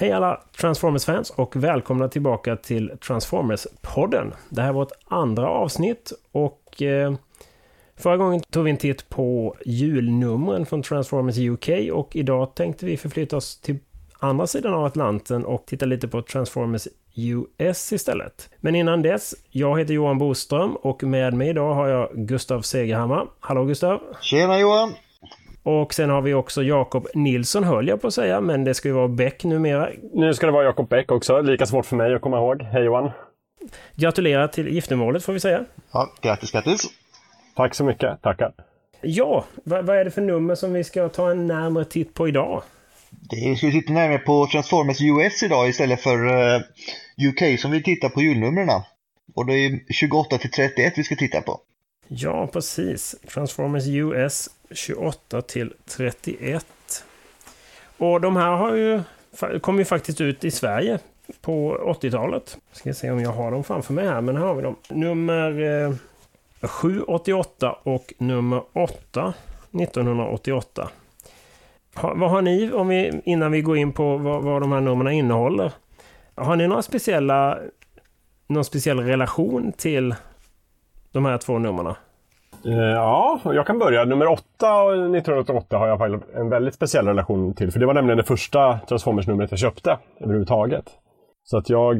Hej alla Transformers-fans och välkomna tillbaka till Transformers-podden. Det här är vårt andra avsnitt och eh, förra gången tog vi en titt på julnumren från Transformers UK och idag tänkte vi förflytta oss till andra sidan av Atlanten och titta lite på Transformers US istället. Men innan dess, jag heter Johan Boström och med mig idag har jag Gustav Segerhammar. Hallå Gustav! Tjena Johan! Och sen har vi också Jakob Nilsson höll jag på att säga, men det ska ju vara Bäck numera. Nu ska det vara Jakob Bäck också, lika svårt för mig att komma ihåg. Hej Johan! Gratulerar till giftermålet får vi säga. Ja, grattis, grattis! Tack så mycket, tackar! Ja, vad, vad är det för nummer som vi ska ta en närmare titt på idag? Det ska vi titta närmare på Transformers US idag istället för uh, UK som vi tittar på julnumren. Och det är 28 till 31 vi ska titta på. Ja, precis. Transformers US 28 till 31. Och de här har ju, kom ju faktiskt ut i Sverige på 80-talet. Ska se om jag har dem framför mig här, men här har vi dem. Nummer eh, 788 och nummer 8 1988. Ha, vad har ni, om vi, innan vi går in på vad, vad de här numren innehåller? Har ni några speciella, någon speciell relation till de här två numren? Ja, jag kan börja. Nummer 8 1988 har jag en väldigt speciell relation till. För det var nämligen det första Transformers-numret jag köpte överhuvudtaget. Så att jag,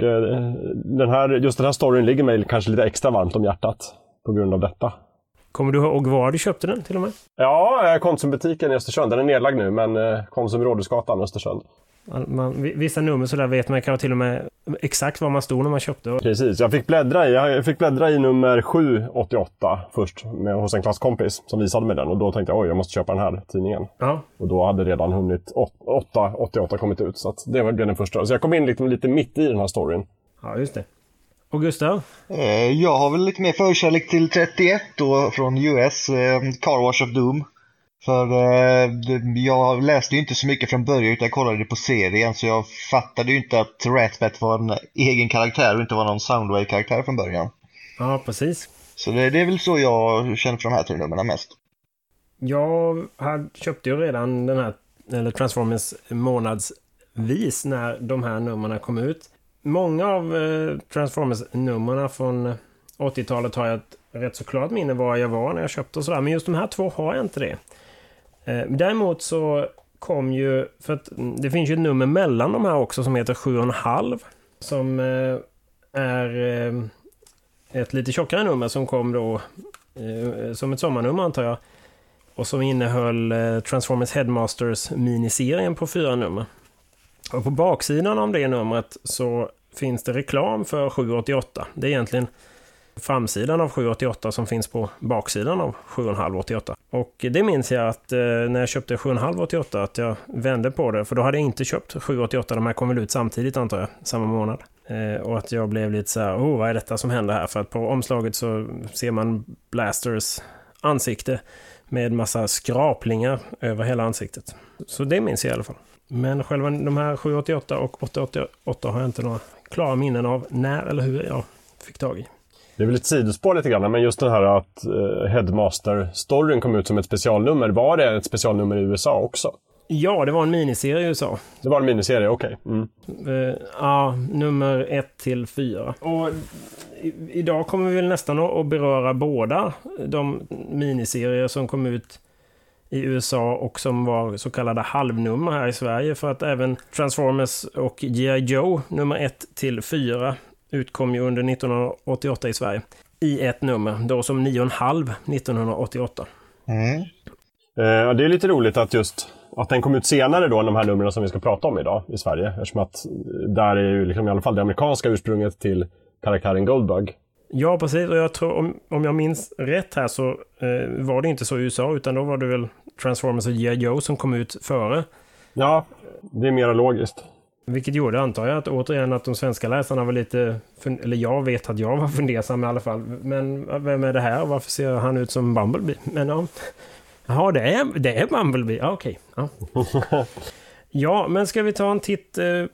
den här, just den här storyn ligger mig kanske lite extra varmt om hjärtat på grund av detta. Kommer du ihåg var du köpte den till och med? Ja, Konsumbutiken i Östersund. Den är nedlagd nu, men Konsum Rådhusgatan, Östersund. Man, vissa nummer så där vet man kanske till och med exakt var man stod när man köpte. Precis, jag fick bläddra i, jag fick bläddra i nummer 788 först med, hos en klasskompis som visade mig den och då tänkte jag oj, jag måste köpa den här tidningen. Ja. Och då hade redan hunnit 888 kommit ut så att det var den första. Så jag kom in lite, lite mitt i den här storyn. Ja, just det. Och Gustav? Eh, jag har väl lite mer förkärlek till 31 då från US, eh, Car Wash of Doom. För eh, jag läste ju inte så mycket från början utan jag kollade på serien så jag fattade ju inte att Ratbat var en egen karaktär och inte var någon Soundwave-karaktär från början. Ja, precis. Så det, det är väl så jag känner för de här tre numren mest. Jag hade, köpte ju redan den här, eller Transformers månadsvis när de här numren kom ut. Många av eh, Transformers-numren från 80-talet har jag ett rätt så klart minne var jag var när jag köpte och sådär. Men just de här två har jag inte det. Eh, däremot så kom ju, för att mm, det finns ju ett nummer mellan de här också som heter 7,5. Som eh, är eh, ett lite tjockare nummer som kom då som ett sommarnummer antar jag. Och som innehöll Transformers Headmasters miniserien på fyra nummer. Och på baksidan av det numret så finns det reklam för 788. Det är egentligen framsidan av 788 som finns på baksidan av 7,588. Och det minns jag att eh, när jag köpte 7,588 att jag vände på det, för då hade jag inte köpt 788, de här kom väl ut samtidigt antar jag, samma månad. Eh, och att jag blev lite så här, oh vad är detta som händer här? För att på omslaget så ser man Blasters ansikte med massa skraplingar över hela ansiktet. Så det minns jag i alla fall. Men själva de här 788 och 888 har jag inte några klara minnen av när eller hur jag fick tag i. Det är väl ett sidospår lite grann, men just det här att uh, Headmaster-storyn kom ut som ett specialnummer. Var det ett specialnummer i USA också? Ja, det var en miniserie i USA. Det var en miniserie, okej. Okay. Mm. Uh, ja, nummer 1 till 4. Och idag kommer vi väl nästan att beröra båda de miniserier som kom ut i USA och som var så kallade halvnummer här i Sverige. För att även Transformers och G.I. Joe nummer 1 till 4 utkom ju under 1988 i Sverige. I ett nummer, då som 9,5 1988. Mm. Eh, det är lite roligt att just att den kom ut senare då än de här numren som vi ska prata om idag i Sverige. Eftersom att där är ju liksom i alla fall det amerikanska ursprunget till karaktären Goldbug. Ja, precis. Och jag tror, om, om jag minns rätt här så eh, var det inte så i USA, utan då var det väl Transformers och G.I. Joe som kom ut före. Ja, det är mera logiskt. Vilket gjorde, antar jag, att återigen att de svenska läsarna var lite... Eller jag vet att jag var fundersam i alla fall. Men vem är det här? Varför ser han ut som Bumblebee? Men ja... Jaha, det är, det är Bumblebee? Ja, okej. Ja. ja, men ska vi ta en titt eh,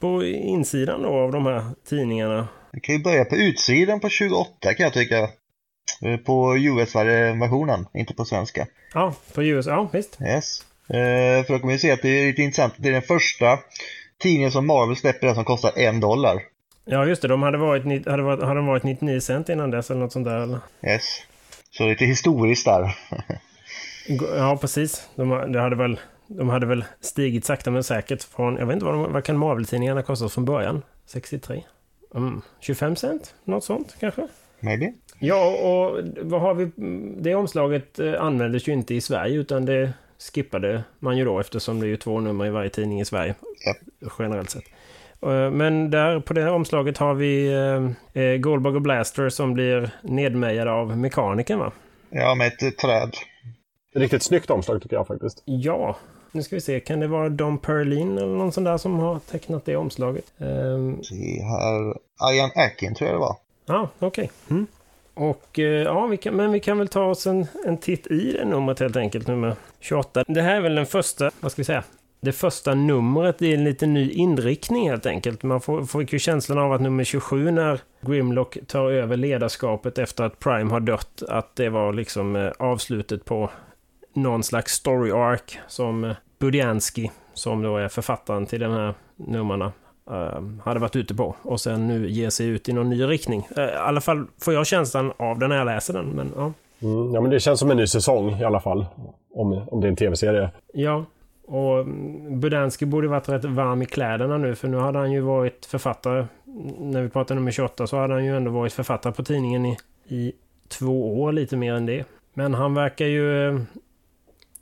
på insidan då av de här tidningarna? Vi kan ju börja på utsidan på 28 kan jag tycka. På US-versionen, inte på svenska. Ja, på US, ja visst. Yes. Eh, för då kan vi se att det är lite intressant. Det är den första tidningen som Marvel släpper den som kostar en dollar. Ja, just det. De hade varit, hade varit, hade de varit 99 cent innan dess eller något sånt där? Eller? Yes. Så lite historiskt där. ja, precis. De, det hade väl, de hade väl stigit sakta men säkert från, jag vet inte vad, de, vad kan Marvel-tidningarna kosta från början? 63? Mm, 25 cent? Något sånt kanske? Maybe. Ja, och vad har vi? Det omslaget eh, användes ju inte i Sverige utan det skippade man ju då eftersom det är ju två nummer i varje tidning i Sverige. Yep. Generellt sett. Eh, men där på det här omslaget har vi eh, eh, Goldbug och Blaster som blir nedmejade av mekanikern va? Ja, med ett träd. Riktigt snyggt omslag tycker jag faktiskt. Ja, nu ska vi se. Kan det vara Don Perlin eller någon sån där som har tecknat det omslaget? Um... Se här. Ian Akin tror jag det var. Ja, ah, okej. Okay. Mm. Och eh, ja, vi kan, men vi kan väl ta oss en, en titt i det numret helt enkelt, nummer 28. Det här är väl den första, vad ska vi säga, det första numret i en lite ny inriktning helt enkelt. Man får, får ju känslan av att nummer 27 när Grimlock tar över ledarskapet efter att Prime har dött, att det var liksom eh, avslutet på någon slags story arc som eh, Budiansky, som då är författaren till de här numren, hade varit ute på. Och sen nu ger sig ut i någon ny riktning. Uh, I alla fall får jag känslan av det när jag läser den. Men, uh. Mm, ja, men det känns som en ny säsong i alla fall. Om, om det är en tv-serie. Ja, och Budansky borde varit rätt varm i kläderna nu för nu hade han ju varit författare. När vi pratar nummer 28 så hade han ju ändå varit författare på tidningen i, i två år, lite mer än det. Men han verkar ju eh,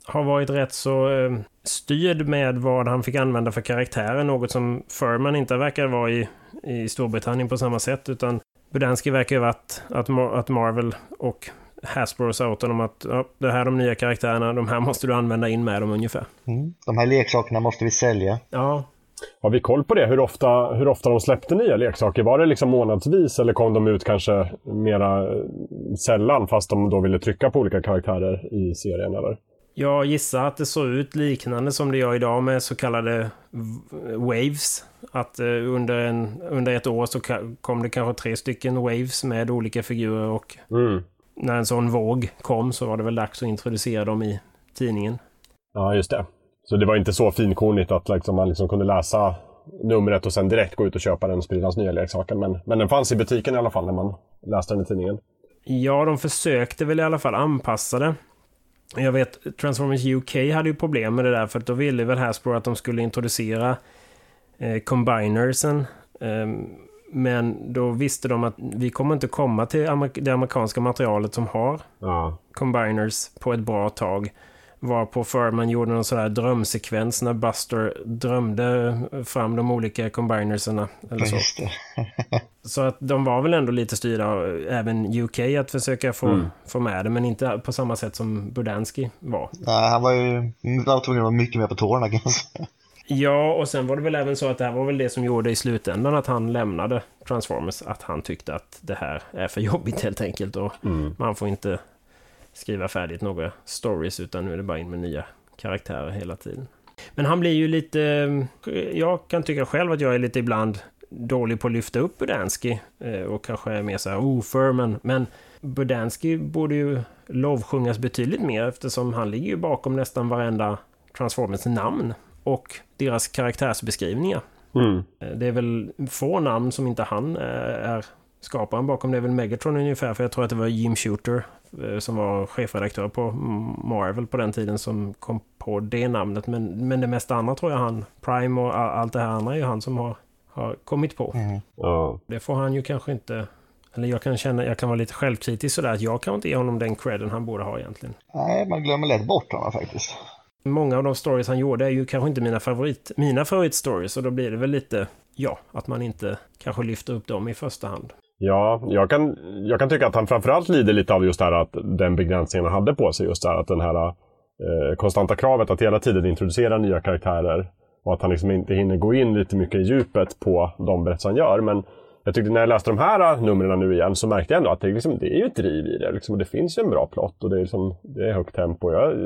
ha varit rätt så eh, styrd med vad han fick använda för karaktärer. Något som Furman inte verkar vara i, i Storbritannien på samma sätt. Utan Budansky verkar ju varit att, att Marvel och Hasbro sa åt honom att ja, det här är de nya karaktärerna, de här måste du använda in med dem ungefär. Mm. De här leksakerna måste vi sälja. Ja. Har vi koll på det? Hur ofta, hur ofta de släppte nya leksaker? Var det liksom månadsvis eller kom de ut kanske mera sällan fast de då ville trycka på olika karaktärer i serien? Eller? Jag gissar att det såg ut liknande som det gör idag med så kallade waves. Att eh, under, en, under ett år så kom det kanske tre stycken waves med olika figurer och mm när en sån våg kom så var det väl dags att introducera dem i tidningen. Ja, just det. Så det var inte så finkornigt att liksom, man liksom kunde läsa numret och sen direkt gå ut och köpa den Spridans nya leksaken. Men, men den fanns i butiken i alla fall när man läste den i tidningen. Ja, de försökte väl i alla fall anpassa det. Jag vet Transformers UK hade ju problem med det där för att då ville väl Hasbro att de skulle introducera eh, combinersen. Eh, men då visste de att vi kommer inte komma till det amerikanska materialet som har ja. combiners på ett bra tag. Var på Furman gjorde någon sån här drömsekvens när Buster drömde fram de olika combinerserna. Eller så. så att de var väl ändå lite styrda, även UK, att försöka få, mm. få med det. Men inte på samma sätt som Budansky var. Nej, han var ju var tvungen att vara mycket mer på tårna kan man säga. Ja, och sen var det väl även så att det här var väl det som gjorde i slutändan att han lämnade Transformers. Att han tyckte att det här är för jobbigt helt enkelt. Och mm. man får inte skriva färdigt några stories utan nu är det bara in med nya karaktärer hela tiden. Men han blir ju lite... Jag kan tycka själv att jag är lite ibland dålig på att lyfta upp Budansky eh, och kanske är mer så här oh, Furman. Men Budansky borde ju lovsjungas betydligt mer eftersom han ligger ju bakom nästan varenda Transformers namn och deras karaktärsbeskrivningar. Mm. Eh, det är väl få namn som inte han eh, är skaparen bakom. Det är väl Megatron ungefär, för jag tror att det var Jim Shooter eh, som var chefredaktör på Marvel på den tiden som kom på det namnet. Men, men det mesta andra tror jag han, Prime och allt det här andra är ju han som har, har kommit på. Mm. Ja. Det får han ju kanske inte eller jag kan känna, jag kan vara lite självkritisk sådär att jag kan inte ge honom den credden han borde ha egentligen. Nej, man glömmer lätt bort honom faktiskt. Många av de stories han gjorde är ju kanske inte mina favorit, mina favoritstories och då blir det väl lite, ja, att man inte kanske lyfter upp dem i första hand. Ja, jag kan, jag kan tycka att han framförallt lider lite av just det här att den begränsningen han hade på sig. Just det här att den här eh, konstanta kravet att hela tiden introducera nya karaktärer och att han liksom inte hinner gå in lite mycket i djupet på de berättelser han gör. Men jag tyckte när jag läste de här eh, numren nu igen så märkte jag ändå att det, liksom, det är ju ett driv i det. Liksom, och det finns ju en bra plott och det är, liksom, det är högt tempo. Jag eh,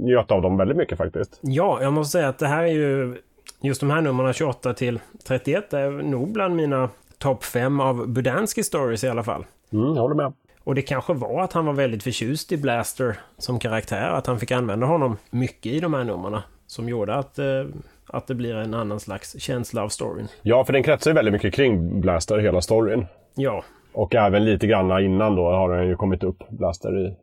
njöt av dem väldigt mycket faktiskt. Ja, jag måste säga att det här är ju... Just de här numren 28 till 31 är nog bland mina topp 5 av Budansky stories i alla fall. Mm, jag håller med. Och det kanske var att han var väldigt förtjust i Blaster som karaktär. Att han fick använda honom mycket i de här numren. Som gjorde att eh, att det blir en annan slags känsla av storyn. Ja, för den kretsar ju väldigt mycket kring Blaster, hela storyn. Ja, Och även lite granna innan då har den ju kommit upp, Blaster, i,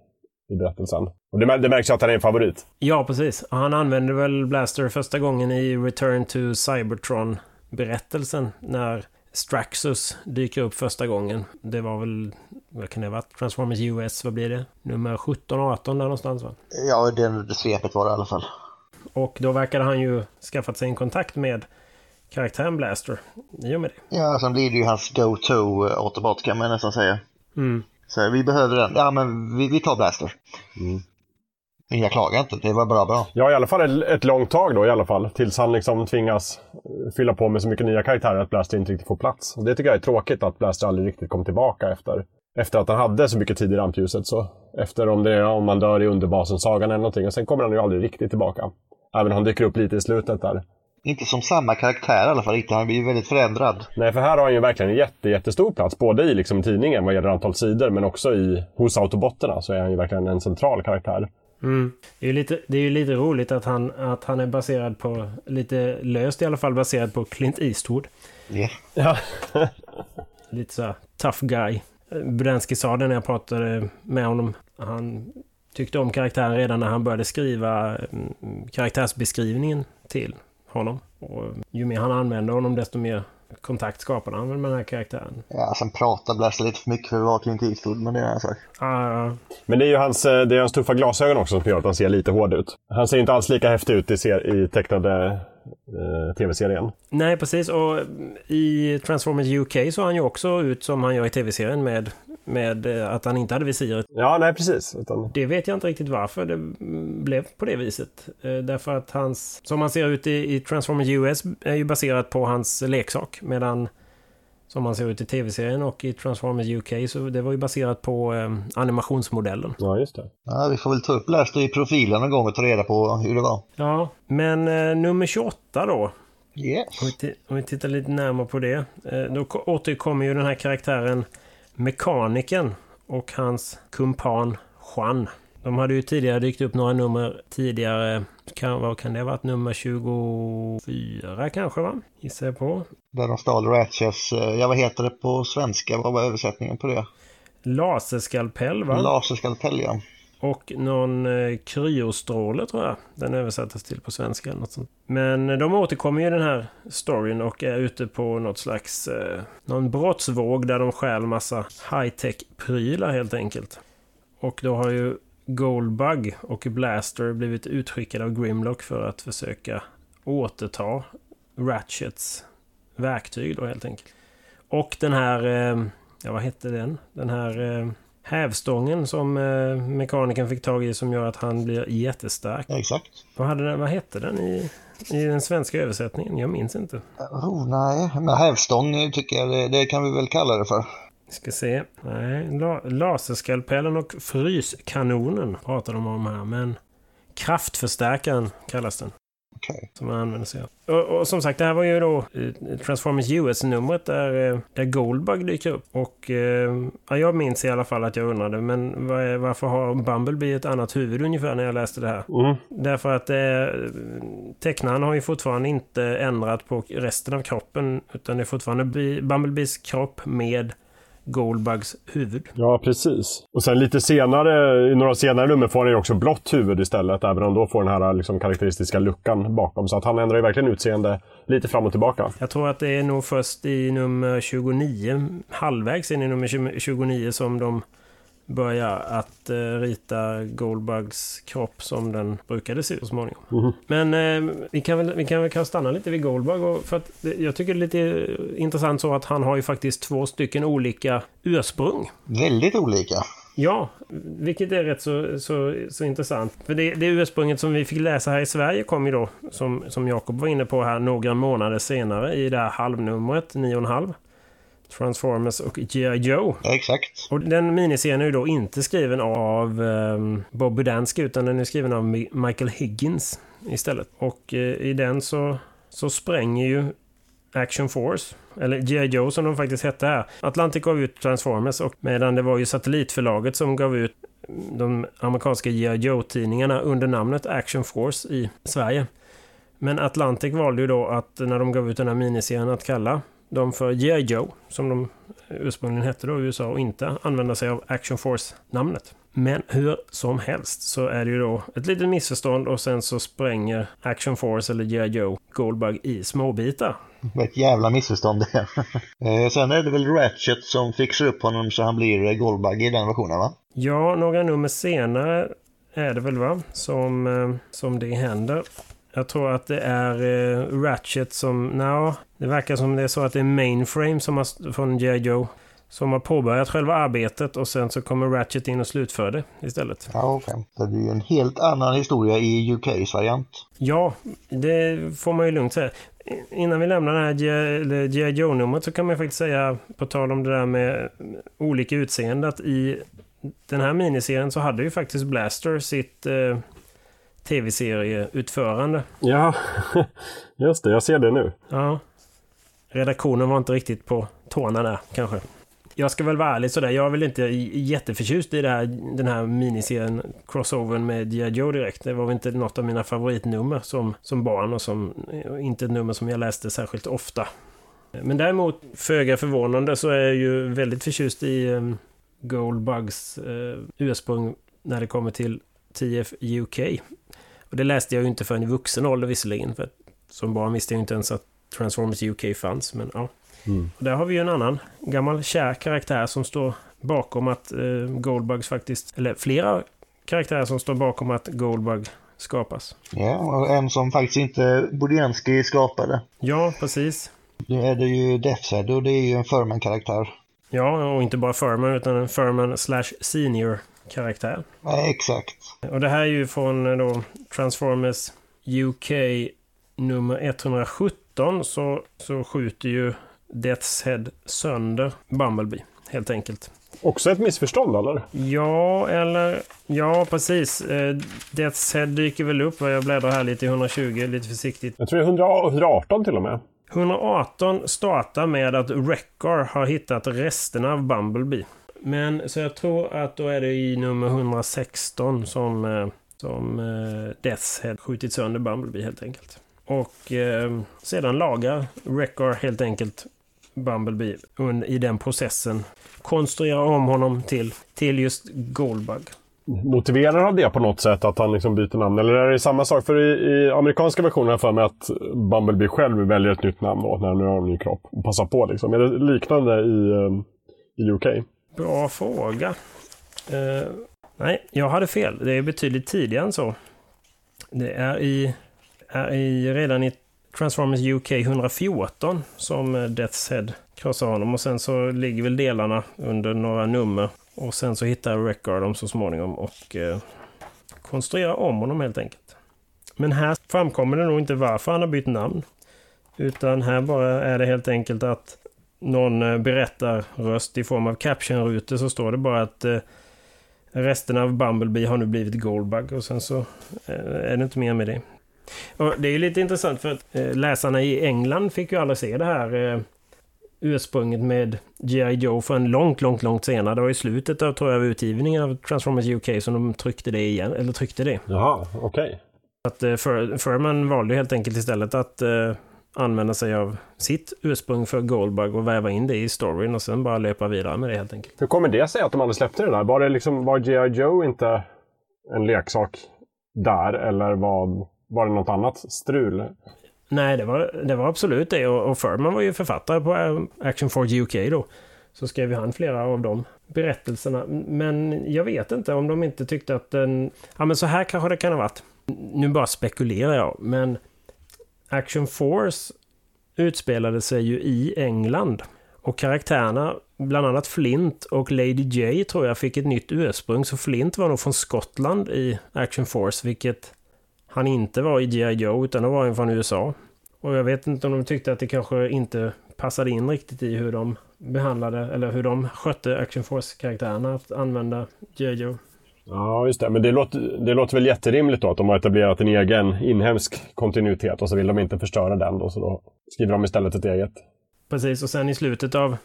i berättelsen. Och det, det märks att han är en favorit. ja precis. Han använde väl Blaster första gången i Return to Cybertron-berättelsen när Straxus dyker upp första gången. Det var väl, vad kan det ha varit? Transformers US, vad blir det? Nummer 17, 18 där någonstans va? Ja, det, det svepet var det i alla fall. Och då verkade han ju skaffat sig en kontakt med karaktären Blaster i och med det. Ja, sen blir det ju hans go-to eh, autobot kan man nästan säga. Mm. Så vi behöver den. Ja, men vi, vi tar Blaster. Men jag klagar inte, det var bra bra. Ja, i alla fall ett, ett långt tag då i alla fall. Tills han liksom tvingas fylla på med så mycket nya karaktärer att Blaster inte riktigt får plats. Och det tycker jag är tråkigt att Blaster aldrig riktigt kom tillbaka efter, efter att han hade så mycket tid i rampljuset. Så efter om, det, om man dör i underbasen-sagan eller någonting. Och sen kommer han ju aldrig riktigt tillbaka. Även om han dyker upp lite i slutet där. Inte som samma karaktär i alla fall, inte. Han blir ju väldigt förändrad. Nej, för här har han ju verkligen en jätte, jättestor plats. Både i liksom tidningen vad gäller antal sidor, men också i, hos autobotterna så är han ju verkligen en central karaktär. Mm. Det är ju lite, det är ju lite roligt att han, att han är baserad på, lite löst i alla fall, baserad på Clint Eastwood. Ja. Ja. Lite så här tough guy. Budenski sa det när jag pratade med honom. Han tyckte om karaktären redan när han började skriva mm, karaktärsbeskrivningen till honom. Och ju mer han använde honom desto mer kontakt skapade han väl med den här karaktären. ja, sen pratar Blaster lite för mycket för att vara Clint Eastwood, men det är en sak. Ah, Men det är ju hans, eh, det är hans tuffa glasögon också som gör att han ser lite hård ut. Han ser inte alls lika häftig ut i, ser, i tecknade eh, tv-serien. nej, precis. Och i Transformers UK så han ju också ut som han gör i tv-serien med, med eh, att han inte hade visiret. Ja, nej precis. Utan, Det vet jag inte riktigt varför det blev på det viset. Eh, Därför att hans, som han ser ut i, i Transformers US, är ju baserat på hans leksak. Medan som han ser ut i tv-serien och i Transformers UK, så det var ju baserat på eh, animationsmodellen. ja, just det. Ja, vi får väl ta upp Blaster i profilen någon gång och ta reda på hur det var. Ja, men eh, nummer 28 då. Om vi, Yes. om vi tittar lite närmare på det. Eh, då ko- återkommer ju den här karaktären Mekaniken och hans kumpan Juan. De hade ju tidigare dykt upp några nummer tidigare. Kan, vad kan det ha varit? Nummer 24 kanske va? Gissar jag på. Där de stal Ratchets, eh, ja vad heter det på svenska? Vad var översättningen på det? Laserskalpell va? Laserskalpell ja. Och någon eh, kryostråle tror jag den översattes till på svenska. Eller något sånt. Men eh, de återkommer ju i den här storyn och är ute på något slags eh, någon brottsvåg där de stjäl massa high-tech-prylar helt enkelt. Och då har ju Goldbug och Blaster blivit utskickade av Grimlock för att försöka återta Ratchets verktyg då helt enkelt. Och den här, eh, ja vad hette den? Den här eh, hävstången som eh, mekanikern fick tag i som gör att han blir jättestark. ja exakt. Vad, hade den, vad hette den i, i den svenska översättningen? Jag minns inte. Oh, nej, men hävstång tycker jag det, det kan vi väl kalla det för. Vi ska se. Nej, la, laserskalpellen och fryskanonen pratar de om här. Men kraftförstärkaren kallas den. Okej. Som man använder sig av. Och, och som sagt, det här var ju då Transformers US-numret där, eh, där Goldbug dyker upp. Och eh, ja, jag minns i alla fall att jag undrade, men vad är, varför har Bumblebee ett annat huvud ungefär när jag läste det här? Mm. Därför att eh, tecknaren har ju fortfarande inte ändrat på resten av kroppen. Utan det är fortfarande Bumblebees kropp med Goldbugs huvud. Ja, precis. Och sen lite senare, i några senare nummer får han ju också blått huvud istället. Även om då får den här liksom, karaktäristiska luckan bakom. Så att han ändrar ju verkligen utseende lite fram och tillbaka. Jag tror att det är nog först i nummer 29, halvvägs in i nummer 29 som de börjar att eh, rita Goldbugs kropp som den brukade se ut så småningom. Mhm. Men eh, vi, kan väl, vi kan väl kanske stanna lite vid Goldbug. Och, för att jag tycker det är lite intressant så att han har ju faktiskt två stycken olika ursprung. Väldigt olika. Ja, vilket är rätt så, så, så intressant. För det, det ursprunget som vi fick läsa här i Sverige kom ju då, som, som Jakob var inne på här, några månader senare i det här halvnumret, 9,5. Transformers och G.I. Joe. Ja, exakt. Och den miniserien är ju då inte skriven av um, Bob Budansky utan den är skriven av Mi- Michael Higgins istället. Och eh, i den så, så spränger ju Action Force, eller G.I. Joe som de faktiskt hette här. Atlantic gav ut Transformers och medan det var ju satellitförlaget som gav ut de amerikanska G.I. Joe-tidningarna under namnet Action Force i Sverige. Men Atlantic valde ju då att när de gav ut den här miniserien att kalla dem för G.I. Joe, som de ursprungligen hette då i USA, och inte använda sig av Action Force-namnet. Men hur som helst så är det ju då ett litet missförstånd och sen så spränger Action Force eller G.I. Joe Goldbug i småbitar. Ett jävla missförstånd det. Eh, Sen är det väl Ratchet som fixar upp honom så han blir Goldbug i den versionen va? Ja, några nummer senare är det väl va? Som, eh, som det händer. Jag tror att det är eh, Ratchet som... Nja, det verkar som det är så att det är Mainframe som har, från G.I. Joe som har påbörjat själva arbetet och sen så kommer Ratchet in och slutför det istället. Ja, okej. Så det är ju en helt annan historia i UKs variant. Ja, det får man ju lugnt säga. Innan vi lämnar det här G.I. Joe-numret så kan man ju faktiskt säga, på tal om det där med olika utseende, att i den här miniserien så hade ju faktiskt Blaster sitt eh, tv-serieutförande. Ja, just det. Jag ser det nu. Ja. Redaktionen var inte riktigt på tårna där kanske. Jag ska väl vara ärlig sådär, jag är väl inte jätteförtjust i här, den här miniserien Crossovern med G.I. Joe direkt. Det var väl inte något av mina favoritnummer som, som barn och som inte ett nummer som jag läste särskilt ofta. Men däremot, föga förvånande, så är jag ju väldigt förtjust i um, Goldbugs uh, ursprung när det kommer till TF UK. Och det läste jag ju inte förrän i vuxen ålder visserligen. För som barn visste jag inte ens att Transformers UK fanns. Men ja. Mm. Och där har vi ju en annan gammal kär karaktär som står bakom att eh, Goldbugs faktiskt... Eller flera karaktärer som står bakom att Goldbug skapas. Ja, och en som faktiskt inte Budiansky skapade. Ja, precis. Nu är det ju Deathshead och det är ju en Furman-karaktär. Ja, och inte bara Furman utan en Furman slash senior karaktär. Ja, exakt. Och det här är ju från eh, då Transformers UK nummer 117 så, så skjuter ju Death's Head sönder Bumblebee, helt enkelt. Också ett missförstånd eller? Ja, eller... Ja, precis. Eh, Death's Head dyker väl upp. Jag bläddrar här lite i 120, lite försiktigt. Jag tror det är 100, 118 till och med. 118 startar med att Wreckar har hittat resterna av Bumblebee. Men så jag tror att då är det i nummer 116 som, som eh, eh skjutit sönder Bumblebee helt enkelt. Och eh, sedan lagar Wreckar helt enkelt Bumblebee i den processen. Konstruerar om honom till, till just Goldbug. Motiverar han det på något sätt att han liksom byter namn? Eller är det samma sak? För i, i amerikanska versionen för mig att Bumblebee själv väljer ett nytt namn då, när han nu har en ny kropp. Och passar på liksom. Är det liknande i, eh, i UK? Bra fråga. Uh, nej, jag hade fel. Det är betydligt tidigare än så. Det är i, är i redan i Transformers UK 114 som eh, Death's Head krossar honom. Och sen så ligger väl delarna under några nummer. Och sen så hittar Record dem så småningom och eh, konstruerar om honom helt enkelt. Men här framkommer det nog inte varför han har bytt namn. Utan här bara är det helt enkelt att någon berättar röst i form av captionrutor så står det bara att eh, resten av Bumblebee har nu blivit Goldbug och sen så eh, är det inte mer med det. Och det är lite intressant för att eh, läsarna i England fick ju aldrig se det här eh, ursprunget med G.I. Joe förrän långt, långt, långt senare. Det var i slutet av, tror jag, utgivningen av Transformers UK som de tryckte det igen, eller tryckte det. Jaha, okej. Okay. Att eh, Fur Furman valde helt enkelt istället att eh, använda sig av sitt ursprung för Goldbug och väva in det i storyn och sen bara löpa vidare med det helt enkelt. Hur kommer det sig att de aldrig släppte det där? Var det liksom, var G.I. Joe inte en leksak där eller var, var det något annat strul? Nej, det var, det var absolut det. Och, och Furman var ju författare på eh, Action Forge UK då. Så skrev han flera av de berättelserna. Men jag vet inte om de inte tyckte att den... Ja, men så här kanske det kan ha varit. Nu bara spekulerar jag, men Action Force utspelade sig ju i England. Och karaktärerna, bland annat Flint och Lady J tror jag fick ett nytt ursprung. Så Flint var nog från Skottland i Action Force, vilket han inte var i G.I. Joe, utan då var han från USA. Och jag vet inte om de tyckte att det kanske inte passade in riktigt i hur de behandlade, eller hur de skötte Action Force-karaktärerna att använda G.I. Joe. Ja, just det. Men det låter, det låter väl jätterimligt då att de har etablerat en egen inhemsk kontinuitet och så vill de inte förstöra den då, så då skriver de istället ett eget. Precis, och sen i slutet av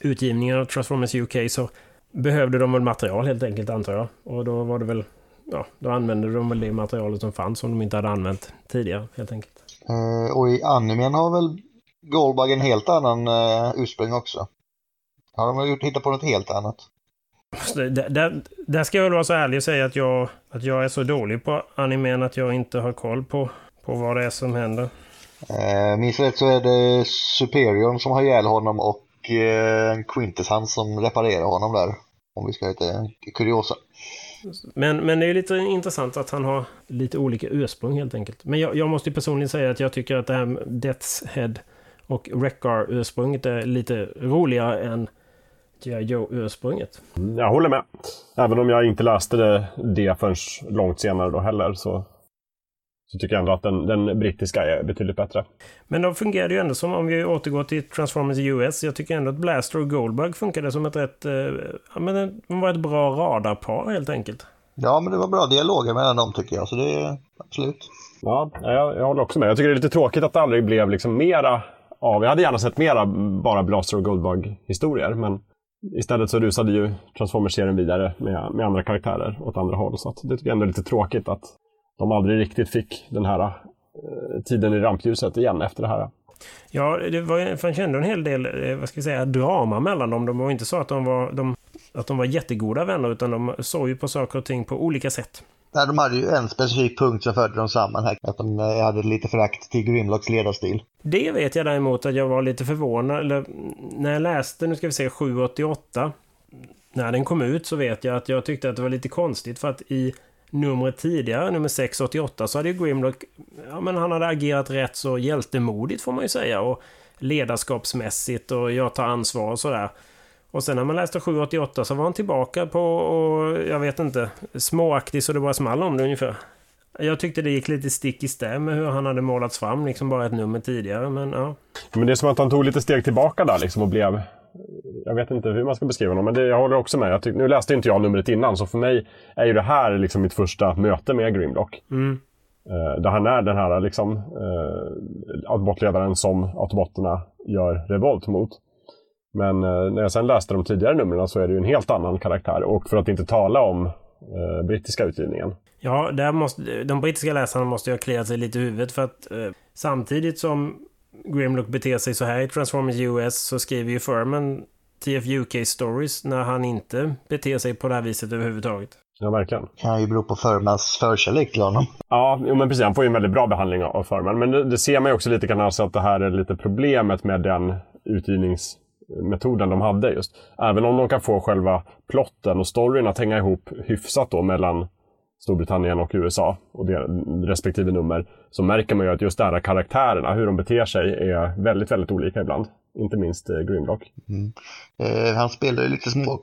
utgivningen av Transformers UK så behövde de väl material helt enkelt antar jag. Och då var det väl ja, då använde de väl det materialet som fanns som de inte hade använt tidigare helt enkelt. Eh, och i animen har väl Goldbug en helt annan eh, ursprung också. Har de gjort, hittat på något helt annat? Där, där, där ska jag väl vara så ärlig och säga att jag, att jag är så dålig på animen att jag inte har koll på, på vad det är som händer. Eh, minns rätt så är det Superior som har ihjäl honom och eh, Quintessence som reparerar honom där. Om vi ska heta kuriosa. Men, men det är lite intressant att han har lite olika ursprung helt enkelt. Men jag, jag måste personligen säga att jag tycker att det här med Death's Head och Wreckar-ursprunget är lite roligare än G.I. Joe-ursprunget. Jag håller med. Även om jag inte läste det, det förrän långt senare då heller så, så tycker jag ändå att den, den brittiska är betydligt bättre. Men då fungerar det ju ändå som, om vi återgår till Transformers US, jag tycker ändå att Blaster och Goldbug funkade som ett rätt, eh, ja men de var ett bra radarpar helt enkelt. Ja, men det var bra dialoger mellan dem tycker jag, så det är absolut. Ja, jag, jag håller också med. Jag tycker det är lite tråkigt att det aldrig blev liksom mera av, jag hade gärna sett mera bara Blaster och Goldbug-historier, men istället så rusade ju Transformers-serien vidare med, med andra karaktärer åt andra håll. Så att det tycker jag ändå är lite tråkigt att de aldrig riktigt fick den här eh, tiden i rampljuset igen efter det här. Ja, det var, fanns ju ändå en hel del, eh, vad ska vi säga, drama mellan dem. De var inte så att de var, de, att de var jättegoda vänner, utan de såg ju på saker och ting på olika sätt. Nej, de hade ju en specifik punkt som förde dem samman här. Att de eh, hade lite förakt till Grimlocks ledarstil. Det vet jag däremot att jag var lite förvånad. Eller, när jag läste, nu ska vi se, 788. När den kom ut så vet jag att jag tyckte att det var lite konstigt för att i numret tidigare, nummer 688, så hade ju Grimlock... Ja, men han hade agerat rätt så hjältemodigt får man ju säga. Och ledarskapsmässigt och jag tar ansvar och sådär. Och sen när man läste 788 så var han tillbaka på, och jag vet inte, småaktig så det bara small om det ungefär. Jag tyckte det gick lite stick i stäv med hur han hade målats fram, liksom bara ett nummer tidigare, men ja. Men det är som att han tog lite steg tillbaka där liksom och blev... Jag vet inte hur man ska beskriva honom, men det, jag håller också med. Tyck, nu läste inte jag numret innan, så för mig är ju det här liksom mitt första möte med Grimlock. Mm. Eh, där han är den här liksom, eh, autobotledaren som autobotterna gör revolt mot. Men eh, när jag sen läste de tidigare numren så är det ju en helt annan karaktär. Och för att inte tala om eh, brittiska utgivningen. Ja, där måste, de brittiska läsarna måste ju ha kliat sig lite i huvudet för att eh, samtidigt som Grimlock beter sig så här i Transformers US så skriver ju Furman TF UK Stories när han inte beter sig på det här viset överhuvudtaget. Ja, verkligen. Kan ju bero på Furmans förkärlek till honom. Ja, jo, men precis. Han får ju en väldigt bra behandling av Furman. Men det, det ser man ju också lite kanske att det här är lite problemet med den utgivnings metoden de hade just. Även om de kan få själva plotten och storyn att hänga ihop hyfsat då mellan Storbritannien och USA och respektive nummer så märker man ju att just de här karaktärerna, hur de beter sig, är väldigt, väldigt olika ibland. Inte minst eh, Grimlock. Mm. Eh, han spelar ju lite små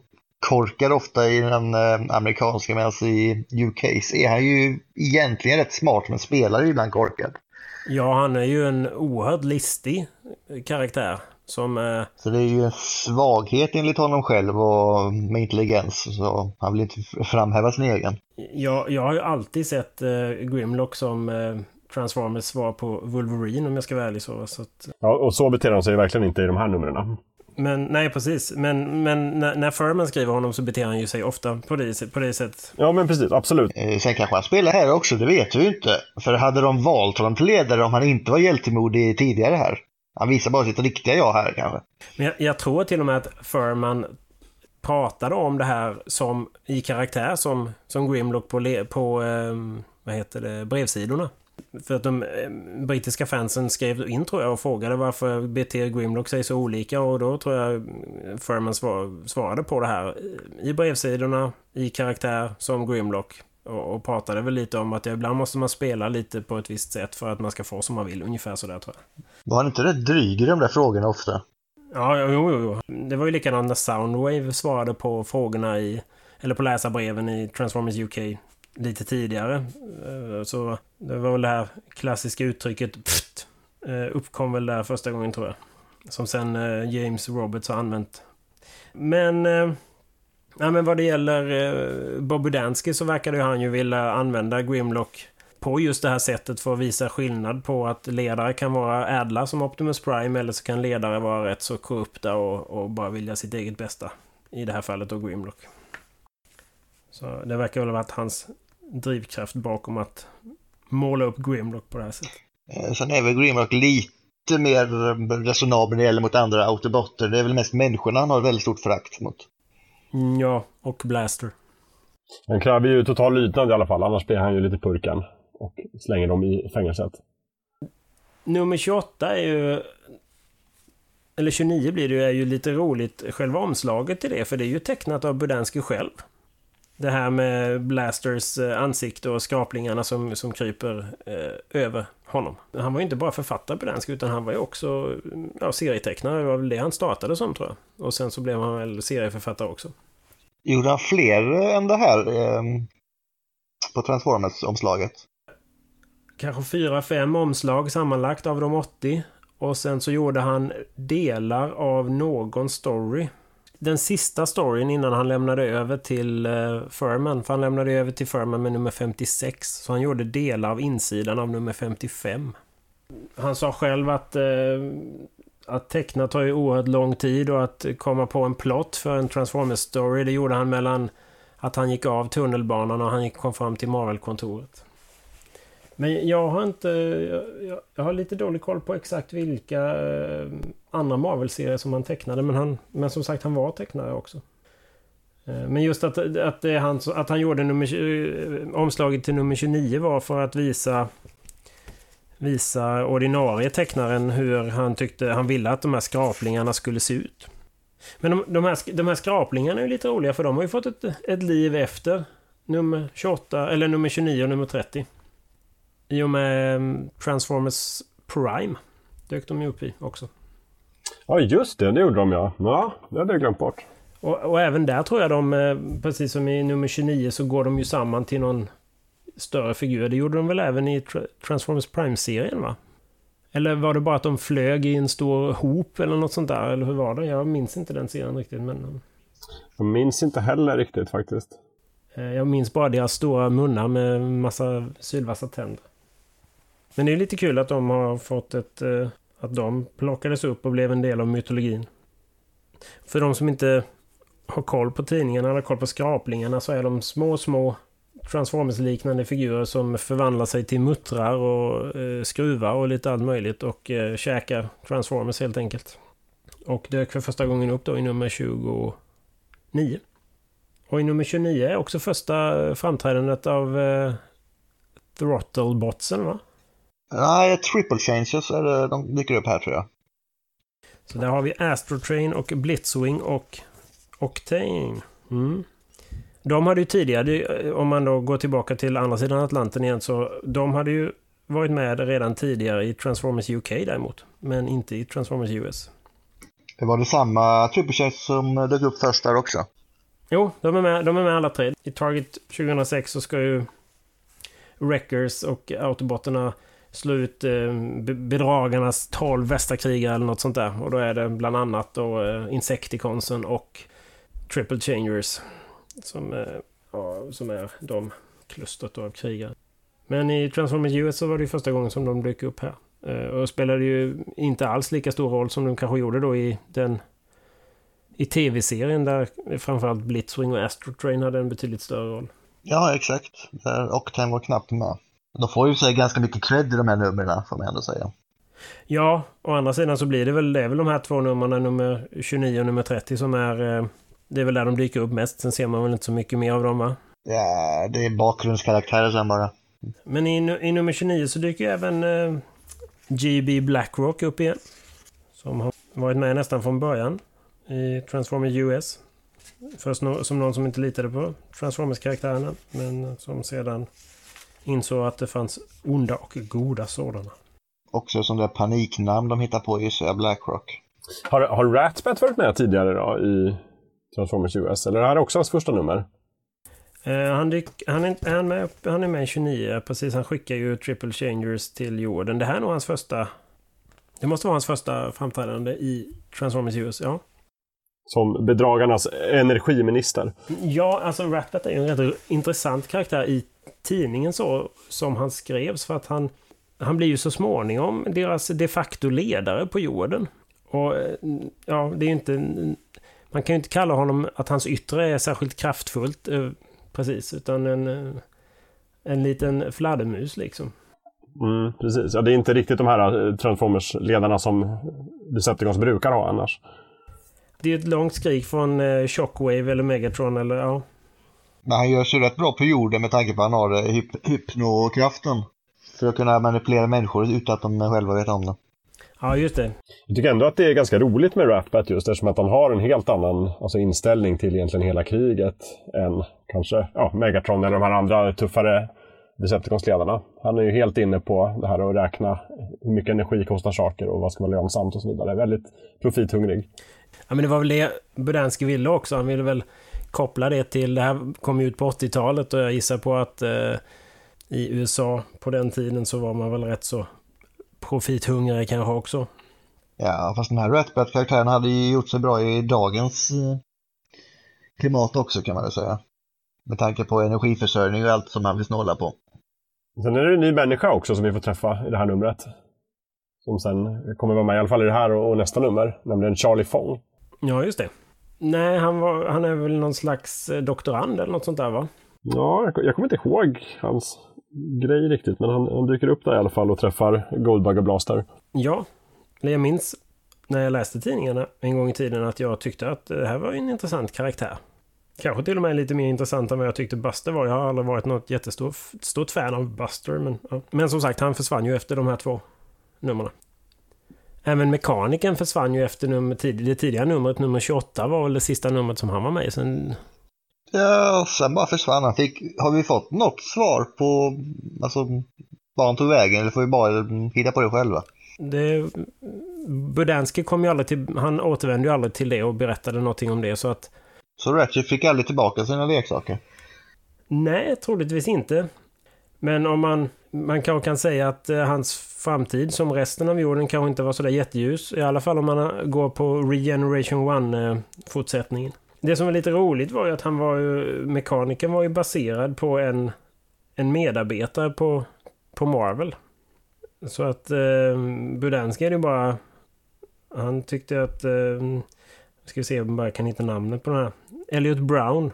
korkar ofta i den eh, amerikanska medan i UK så är han ju egentligen rätt smart men spelar ju ibland korkad. Ja, han är ju en oerhört listig karaktär. Som, eh... Så det är ju en svaghet enligt honom själv och med intelligens. Så han vill inte framhäva sin egen. Jag, jag har ju alltid sett eh, Grimlock som eh, Transformers svar på Wolverine om jag ska vara ärlig så. så att... Ja, och så beter han sig verkligen inte i de här numren. Men nej, precis. Men, men när, när Furman skriver honom så beter han ju sig ofta på det, på det sättet. Ja, men precis. Absolut. Eh, sen kanske han spelar här också, det vet vi ju inte. För hade de valt honom till ledare om han inte var hjältemodig tidigare här? Han visar bara sitt riktiga jag här kanske. Men jag, jag tror till och med att Furman pratade om det här som i karaktär som, som Grimlock på, på eh, vad heter det, brevsidorna. För att de eh, brittiska fansen skrev in tror jag och frågade varför beter Grimlock sig så olika och då tror jag Furman svar, svarade på det här i brevsidorna, i karaktär som Grimlock. Och, och pratade väl lite om att ibland måste man spela lite på ett visst sätt för att man ska få som man vill. Ungefär sådär tror jag. Var han inte rätt dryg i de där frågorna ofta? Ja, jo, jo, jo. Det var ju likadant när Soundwave svarade på frågorna i... Eller på läsarbreven i Transformers UK lite tidigare. Eh, så det var väl det här klassiska uttrycket pft, eh, uppkom väl där första gången tror jag. Som sen eh, James Roberts har använt. Men... Nej men vad det gäller eh, Bobby Dansky så verkade ju han ju vilja använda Grimlock på just det här sättet för att visa skillnad på att ledare kan vara ädla som Optimus Prime eller så kan ledare vara rätt så korrupta och, och bara vilja sitt eget bästa. I det här fallet då Grimlock. Så det verkar väl ha varit hans drivkraft bakom att måla upp Grimlock på det här sättet. Eh, sen är väl Grimlock lite mer resonabel när det gäller mot andra autobotter. Det är väl mest människorna han har väldigt stort förakt mot. Mm, ja, och Blaster. Han kräver ju total lydnad i alla fall, annars blir han ju lite purken och slänger dem i fängelset. Nummer 28 är ju... Eller 29 blir det ju, är ju lite roligt, själva omslaget till det, för det är ju tecknat av Budansky själv. Det här med Blasters eh, ansikte och skraplingarna som, som kryper eh, över honom. Han var ju inte bara författare på Budansky, utan han var ju också ja, serietecknare. Det var väl det han startade som, tror jag. Och sen så blev han väl serieförfattare också. Gjorde han fler än det här eh, på Transformers-omslaget? Kanske fyra, fem omslag sammanlagt av de 80. Och sen så gjorde han delar av någon story. Den sista storyn innan han lämnade över till uh, Furman. För han lämnade över till Furman med nummer 56. Så han gjorde delar av insidan av nummer 55. Han sa själv att uh, att teckna tar ju oerhört lång tid och att komma på en plott för en Transformers-story, det gjorde han mellan att han gick av tunnelbanan och han gick, kom fram till Marvel-kontoret. Men jag har inte... Jag, jag, har lite dålig koll på exakt vilka eh, annan andra Marvel-serier som han tecknade, men, han, men som sagt, han var tecknare också. Eh, men just att, att, det han, att han gjorde nummer, eh, omslaget till nummer 29 var för att visa visa ordinarie tecknaren hur han tyckte han ville att de här skraplingarna skulle se ut. Men de, de, här, de här skraplingarna är ju lite roliga för de har ju fått ett, ett liv efter nummer 28, eller nummer 29 och nummer 30. I och med mm, Transformers Prime dök de ju upp i också. Ja just det, det gjorde de ja. Ja, det hade jag glömt bort. Och, och, även där tror jag de, eh, precis som i nummer 29, så går de ju samman till någon större figurer. Det gjorde de väl även i Transformers Prime-serien va? Eller var det bara att de flög i en stor hop eller något sånt där? Eller hur var det? Jag minns inte den serien riktigt men... Eh. Jag minns inte heller riktigt faktiskt. Eh, jag minns bara deras stora munnar med massa sylvassa tänder. Men det är lite kul att de har fått ett... Att de plockades upp och blev en del av mytologin. För de som inte har koll på tidningarna eller koll på skraplingarna så är de små, små Transformers-liknande figurer som förvandlar sig till muttrar och eh, skruvar och lite allt möjligt och eh, käkar Transformers helt enkelt. Och dök för första gången upp då i nummer 29. Och i nummer 29 är också första eh, framträdandet av eh, Throttlebotsen va? Nej, Triple Changes är det, de dyker upp här tror jag. Så där har vi Astrotrain och Blitzwing och Octane. Mm. De hade ju tidigare, om man då går tillbaka till andra sidan Atlanten igen, så de hade ju varit med redan tidigare i Transformers UK däremot. Men inte i Transformers US. Det var det samma Triple som dök upp först där också? Jo, de är med, de är med alla tre. I Target 2006 så ska ju Wreckers och Autobotterna slå ut eh, bedragarnas 12 bästa krigare eller något sånt där. Och då är det bland annat då eh, Insecticonsen och Triple Changers som, eh, ja, som är de klustret av krigare. Men i Transformers US så var det första gången som de dök upp här. Eh, och spelade ju inte alls lika stor roll som de kanske gjorde då i den i tv-serien där framförallt Blitzwing och Astro Train hade en betydligt större roll. Ja, exakt. Och var knappt med. De får ju sig ganska mycket cred i de här numren, får man ändå säga. Ja, å andra sidan så blir det väl, det är väl de här två numren, nummer 29 och nummer 30, som är eh, det är väl där de dyker upp mest. Sen ser man väl inte så mycket mer av dem va? Ja, det är bakgrundskaraktärer sen bara. Men i, i nummer 29 så dyker även eh, GB Blackrock upp igen. Som har varit med nästan från början i Transformers US. Först no som någon som inte litade på Transformers-karaktärerna. Men som sedan insåg att det fanns onda och goda sådana. Också som det paniknamn de hittar på gissar jag, Blackrock. Har, har Ratbat varit med tidigare då i Transformers US? Eller är det här också hans första nummer? Uh, han, dyk, han, är, han, med, han är med i 29, precis. Han skickar ju Triple Changers till jorden. Det här är nog hans första... Det måste vara hans första framträdande i Transformers US, ja. Som bedragarnas energiminister. Ja, alltså Ratbat är ju en rätt intressant karaktär i tidningen så som han skrevs. För att han, han blir ju så småningom deras de facto ledare på jorden. Och ja, det är ju inte man kan ju inte kalla honom att hans yttre är särskilt kraftfullt. Eh, precis, utan en... Eh, en liten fladdermus liksom. Mm, precis, ja det är inte riktigt de här eh, Transformers-ledarna som Decepticons brukar ha annars. Det är ett långt skrik från eh, Shockwave eller Megatron eller ja. Men han gör sig rätt bra på jorden med tanke på att han har eh, hyp hypnokraften. För att kunna manipulera människor utan att de själva vet om det. Ja, just det. Jag tycker ändå att det är ganska roligt med Ratbat just eftersom att han har en helt annan alltså, inställning till egentligen hela kriget än kanske ja, Megatron eller de här andra tuffare Decepticons-ledarna. Han är ju helt inne på det här att räkna hur mycket energi kostar saker och vad ska vara lönsamt och så vidare. Väldigt profithungrig. Ja, men det var väl det Budansky ville också. Han ville väl koppla det till, det här kom ju ut på 80-talet och jag gissar på att eh, i USA på den tiden så var man väl rätt så profithungrig kanske också. Ja, fast den här Ratbat-karaktären hade ju gjort sig bra i dagens eh, klimat också kan man väl säga. Med tanke på energiförsörjning och allt som man vill snåla på. Sen är det en ny människa också som vi får träffa i det här numret. Som sen kommer vara med i alla fall i det här och nästa nummer, nämligen Charlie Fong. Ja, just det. Nej, han, var, han är väl någon slags eh, doktorand eller något sånt där va? Ja, jag, jag kommer inte ihåg hans grej riktigt, men han, han, dyker upp där i alla fall och träffar Goldbugger Blaster. Ja, jag minns när jag läste tidningarna en gång i tiden att jag tyckte att det här var en intressant karaktär. Kanske till och med lite mer intressant än vad jag tyckte Buster var. Jag har aldrig varit något jättestort stort fan av Buster. Men, ja. men som sagt, han försvann ju efter de här två numren. Även Mekaniken försvann ju efter nummer, det tidiga numret, nummer 28 var väl det sista numret som han var med i. Sen... Ja, sen bara försvann han. Fick, har vi fått något svar på alltså, var han tog vägen eller får vi bara hitta på det själva? Det, Budansky kom ju aldrig till, han återvände ju aldrig till det och berättade någonting om det så att... Så Ratchet fick aldrig tillbaka sina leksaker? Nej, troligtvis inte. Men om man, man kanske kan säga att eh, hans framtid som resten av jorden kanske inte var sådär jätteljus. I alla fall om man eh, går på Regeneration 1-fortsättningen. Eh, Det som var lite roligt var ju att han var ju, mekanikern var ju baserad på en, en medarbetare på, på Marvel. Så att eh, Budansky är ju bara... Han tyckte att... Eh, ska vi se om jag bara kan hitta namnet på den här. Elliot Brown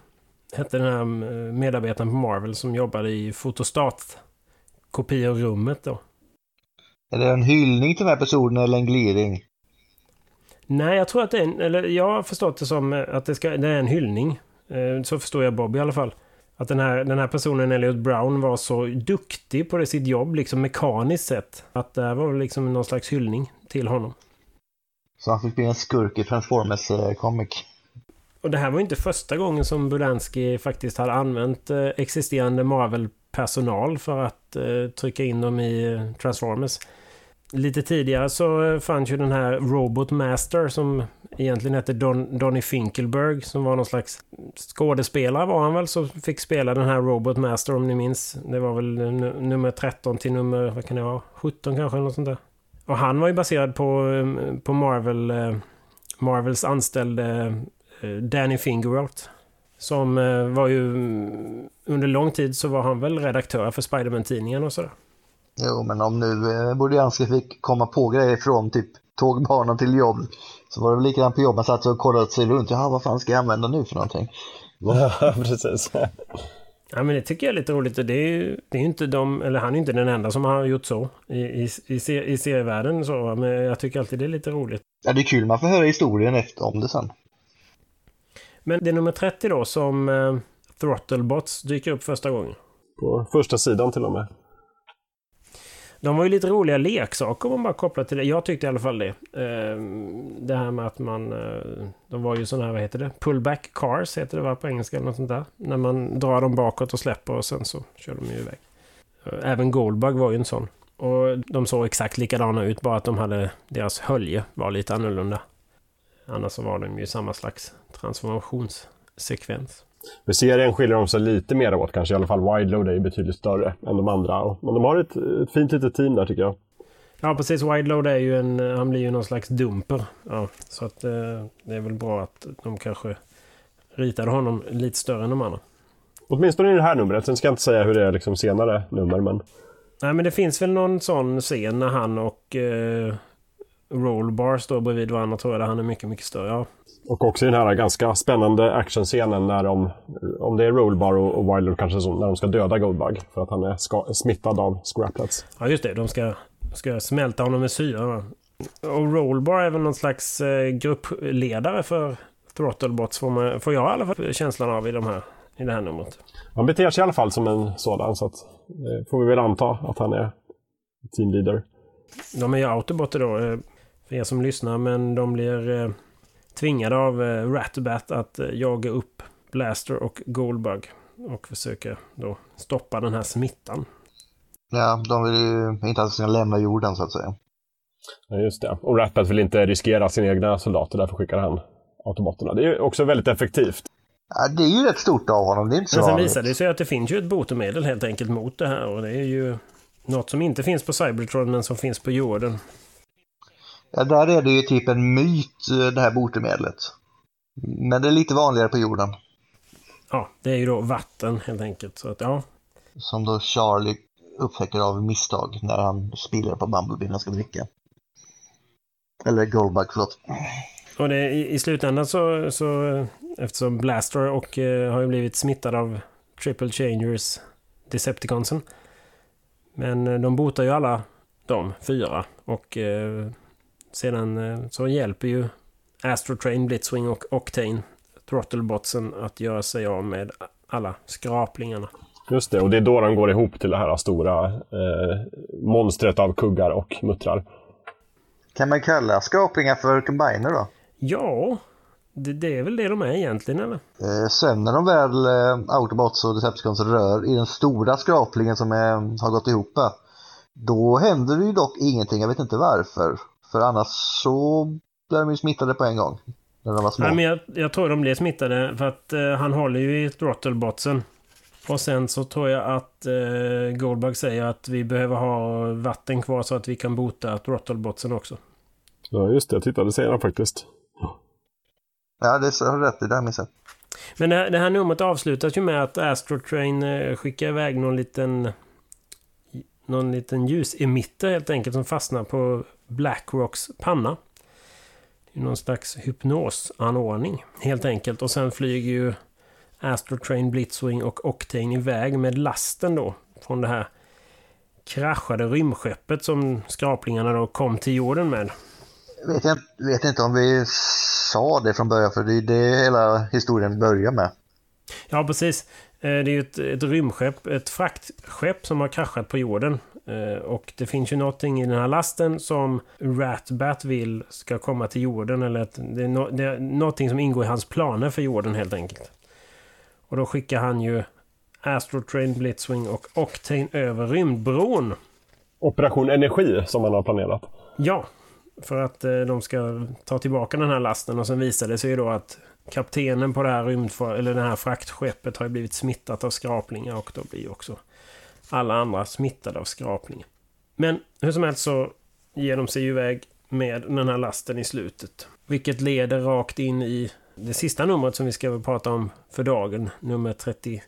hette den här medarbetaren på Marvel som jobbade i fotostat kopiorummet då. Är det en hyllning till den här personen eller en gliring? Nej, jag tror att det är en, eller jag har förstått det som eh, att det, ska, det är en hyllning. Eh, så förstår jag Bob i alla fall. Att den här, den här personen, Elliot Brown, var så duktig på det, sitt jobb, liksom mekaniskt sett. Att det här var liksom någon slags hyllning till honom. Så han fick bli en skurk i Transformers comic? Och det här var inte första gången som Bulansky faktiskt hade använt existerande personal för att eh, trycka in dem i Transformers. Lite tidigare så eh, fanns ju den här Robot Master som egentligen hette Don, Donny Finkelberg som var någon slags skådespelare var han väl som fick spela den här Robot Master om ni minns. Det var väl nummer 13 till nummer, vad kan det vara, 17 kanske eller något sånt där. Och han var ju baserad på, eh, på Marvel, Marvels anställde Danny Fingeroth. Som var ju under lång tid så var han väl redaktör för Spiderman-tidningen och sådär. Jo, men om nu eh, Bordianski fick komma på grejer från typ tågbanan till jobb så var det väl likadant på jobb. Man satt och kollade sig runt. Jaha, vad fan ska jag använda nu för någonting? Ja, precis. Ja, men det tycker jag är lite roligt. Det är ju det är inte de, eller han är inte den enda som har gjort så i, i, i, i serievärlden. Så, men jag tycker alltid det är lite roligt. Ja, det är kul. Man får höra historien efter om det sen. Men det är nummer 30 då som eh, Throttlebots dyker upp första gången. På första sidan till och med. De var ju lite roliga leksaker om man bara kopplar till det. Jag tyckte i alla fall det. Det här med att man... De var ju sådana här, vad heter det? Pullback cars heter det va på engelska eller något sånt där. När man drar dem bakåt och släpper och sen så kör de ju iväg. Även Goldbug var ju en sån. Och de såg exakt likadana ut, bara att de hade... Deras hölje var lite annorlunda. Annars så var de ju samma slags transformationssekvens. Med serien skiljer de sig lite mer åt kanske. I alla fall Wideload är ju betydligt större än de andra. Men de har ett, ett fint litet team där tycker jag. Ja precis, Wideload är ju en, han blir ju någon slags dumper. Ja, så att eh, det är väl bra att de kanske ritade honom lite större än de andra. Åtminstone i det här numret. Sen ska jag inte säga hur det är liksom senare nummer men... Nej men det finns väl någon sån scen när han och eh, Rollbar står bredvid varandra tror jag, där han är mycket, mycket större. Ja. Och också i den här ganska spännande actionscenen när de, om det är Rollbar och, och Wilder kanske, så, när de ska döda Goldbug för att han är ska, smittad av scraplets. Ja, just det. De ska, ska smälta honom med syra. Och Rollbar är väl någon slags eh, gruppledare för Throttlebots, får, man, får jag i alla fall känslan av i, de här, i det här numret. Han beter sig i alla fall som en sådan, så att, eh, får vi väl anta att han är teamleader. De är ju autobotter då, eh, för er som lyssnar, men de blir eh, tvingade av eh, Ratbat att eh, jaga upp Blaster och Goldbug och försöka då stoppa den här smittan. Ja, de vill ju inte att de ska lämna jorden så att säga. Ja, just det. Och Ratbat vill inte riskera sina egna soldater, därför skickar han autobotterna. Det är ju också väldigt effektivt. Ja, det är ju rätt stort av honom, det är inte så Men sen visar det sig att det finns ju ett botemedel helt enkelt mot det här och det är ju något som inte finns på Cybertron men som finns på jorden. Ja, där är det ju typ en myt, eh, det här botemedlet. Men det är lite vanligare på jorden. Ja, det är ju då vatten helt enkelt. Så att ja, Som då Charlie upptäcker av misstag när han spiller på Bumblebee när han ska dricka. Eller Goldbug, förlåt. Och det, i, i slutändan så, så eftersom Blaster och eh, har ju blivit smittad av Triple Changers Decepticonsen. Men eh, de botar ju alla de fyra och eh, sedan eh, så hjälper ju Astrotrain, Blitzwing och Octane Throttlebotsen att göra sig av med alla skraplingarna. Just det, och det är då de går ihop till det här stora eh, monstret av kuggar och muttrar. Kan man kalla skraplingar för combiner då? Ja, det, det är väl det de är egentligen eller? Eh, sen när de väl eh, Autobots och Decepticons rör i den stora skraplingen som är, har gått ihop här, då händer det ju dock ingenting, jag vet inte varför. För annars så blir de ju smittade på en gång. När de var små. Nej, men jag, jag tror de blev smittade för att eh, han håller ju i throttlebotsen. Och sen så tror jag att eh, Goldbug säger att vi behöver ha vatten kvar så att vi kan bota throttlebotsen också. Ja, just det. Jag tittade senare faktiskt. Ja, det har du rätt i, det har jag missat. Men det, det här numret avslutas ju med att Astrotrain eh, skickar iväg någon liten någon liten ljusemitter helt enkelt som fastnar på Blackrocks panna. Någon slags hypnosanordning helt enkelt. Och sen flyger ju Astrotrain, Blitzwing och Octane iväg med lasten då från det här kraschade rymdskeppet som skraplingarna då kom till jorden med. Vet, jag, vet inte om vi sa det från början, för det är det hela historien börjar med. Ja, precis. Eh, Det är ju ett, ett rymdskepp, ett fraktskepp som har kraschat på jorden. Eh, Och det finns ju någonting i den här lasten som Ratbat vill ska komma till jorden. Eller att det, är no, det är någonting som ingår i hans planer för jorden helt enkelt. Och då skickar han ju Astrotrain, Blitzwing och Octane över rymdbron. Operation Energi som man har planerat. Ja, för att eh, de ska ta tillbaka den här lasten och sen visar det sig ju då att kaptenen på det här rymdfar eller det här fraktskeppet har ju blivit smittat av skraplingar och då blir ju också alla andra smittade av skraplingar. Men hur som helst så ger de sig ju iväg med den här lasten i slutet. Vilket leder rakt in i det sista numret som vi ska prata om för dagen, nummer 31.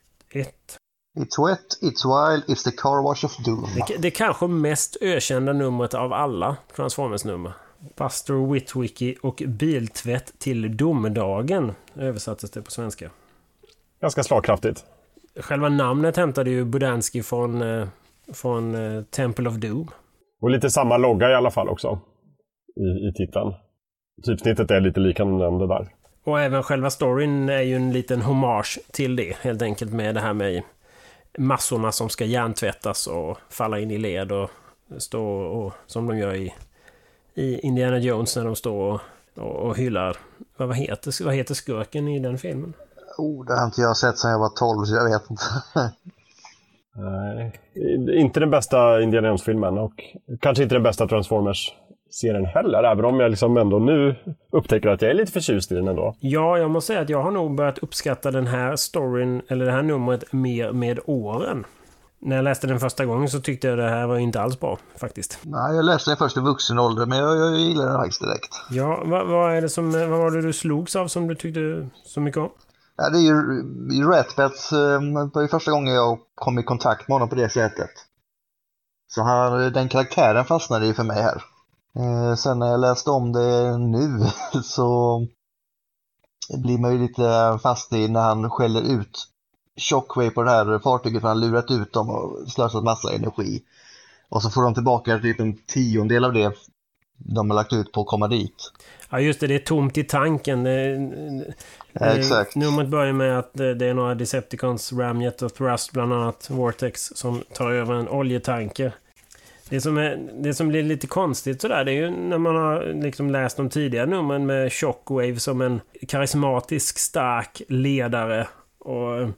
It's wet, it's wild, it's the car wash of doom. Det, det kanske mest ökända numret av alla Transformers-nummer. Buster Witwicky och biltvätt till domedagen översattes det på svenska. Ganska slagkraftigt. Själva namnet hämtade ju Budansky från, eh, från eh, Temple of Doom. Och lite samma logga i alla fall också. I, i titeln. Typsnittet är lite liknande där. Och även själva storyn är ju en liten hommage till det. Helt enkelt med det här med massorna som ska hjärntvättas och falla in i led och stå och, som de gör i, i Indiana Jones när de står och, och, hyllar. Vad, vad, heter, vad heter skurken i den filmen? Oh, det har inte jag sett sedan jag var 12 så jag vet inte. Nej. Inte den bästa Indiana Jones-filmen och kanske inte den bästa Transformers-serien heller. Även om jag liksom ändå nu upptäcker att jag är lite förtjust i den ändå. Ja, jag måste säga att jag har nog börjat uppskatta den här storyn, eller det här numret, mer med åren. När jag läste den första gången så tyckte jag det här var inte alls bra, faktiskt. Nej, jag läste den först i vuxen ålder, men jag, jag gillar den faktiskt direkt. Ja, vad, vad, är det som, vad var det du slogs av som du tyckte så mycket om? Ja, det är ju ju Ratbats, eh, det var ju första gången jag kom i kontakt med honom på det sättet. Så han, den karaktären fastnade ju för mig här. Eh, sen när jag läste om det nu så blir man ju lite fast i när han skäller ut Shockwave på det här fartyget för han lurat ut dem och slösat massa energi. Och så får de tillbaka typ en tiondel av det de har lagt ut på att komma dit. Ja just det, det är tomt i tanken. Ja, exakt. Numret börjar med att det är några Decepticons, Ramjet och Thrust bland annat, Vortex, som tar över en oljetanker. Det som, är, det som blir lite konstigt sådär, det är ju när man har liksom läst de tidigare numren med Shockwave som en karismatisk, stark ledare. Och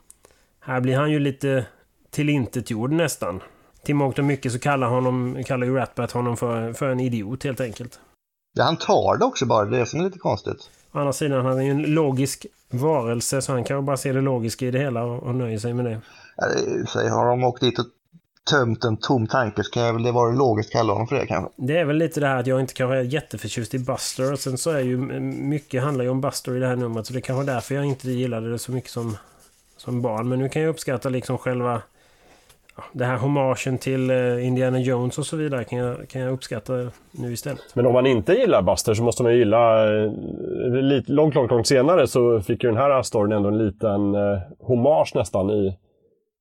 här blir han ju lite tillintetgjord nästan. Till mångt och mycket så kallar, honom, kallar ju Ratbat honom för, för en idiot helt enkelt. Ja, han tar det också bara, det är som är lite konstigt. Å andra sidan, han är ju en logisk varelse så han kan ju bara se det logiska i det hela och, och nöjer sig med det. Ja, det har de åkt dit och tömt en tom tanker så kan jag väl det vara logiskt kalla honom för det kanske. Det är väl lite det här att jag inte kanske är jätteförtjust i Buster och sen så är ju mycket handlar ju om Buster i det här numret så det kanske är därför jag inte gillade det så mycket som, som barn. Men nu kan jag uppskatta liksom själva det här hommagen till eh, Indiana Jones och så vidare kan jag, kan jag uppskatta nu istället. Men om man inte gillar Buster så måste man ju gilla... Eh, lite, långt, långt, långt senare så fick ju den här storyn ändå en liten eh, hommage nästan i,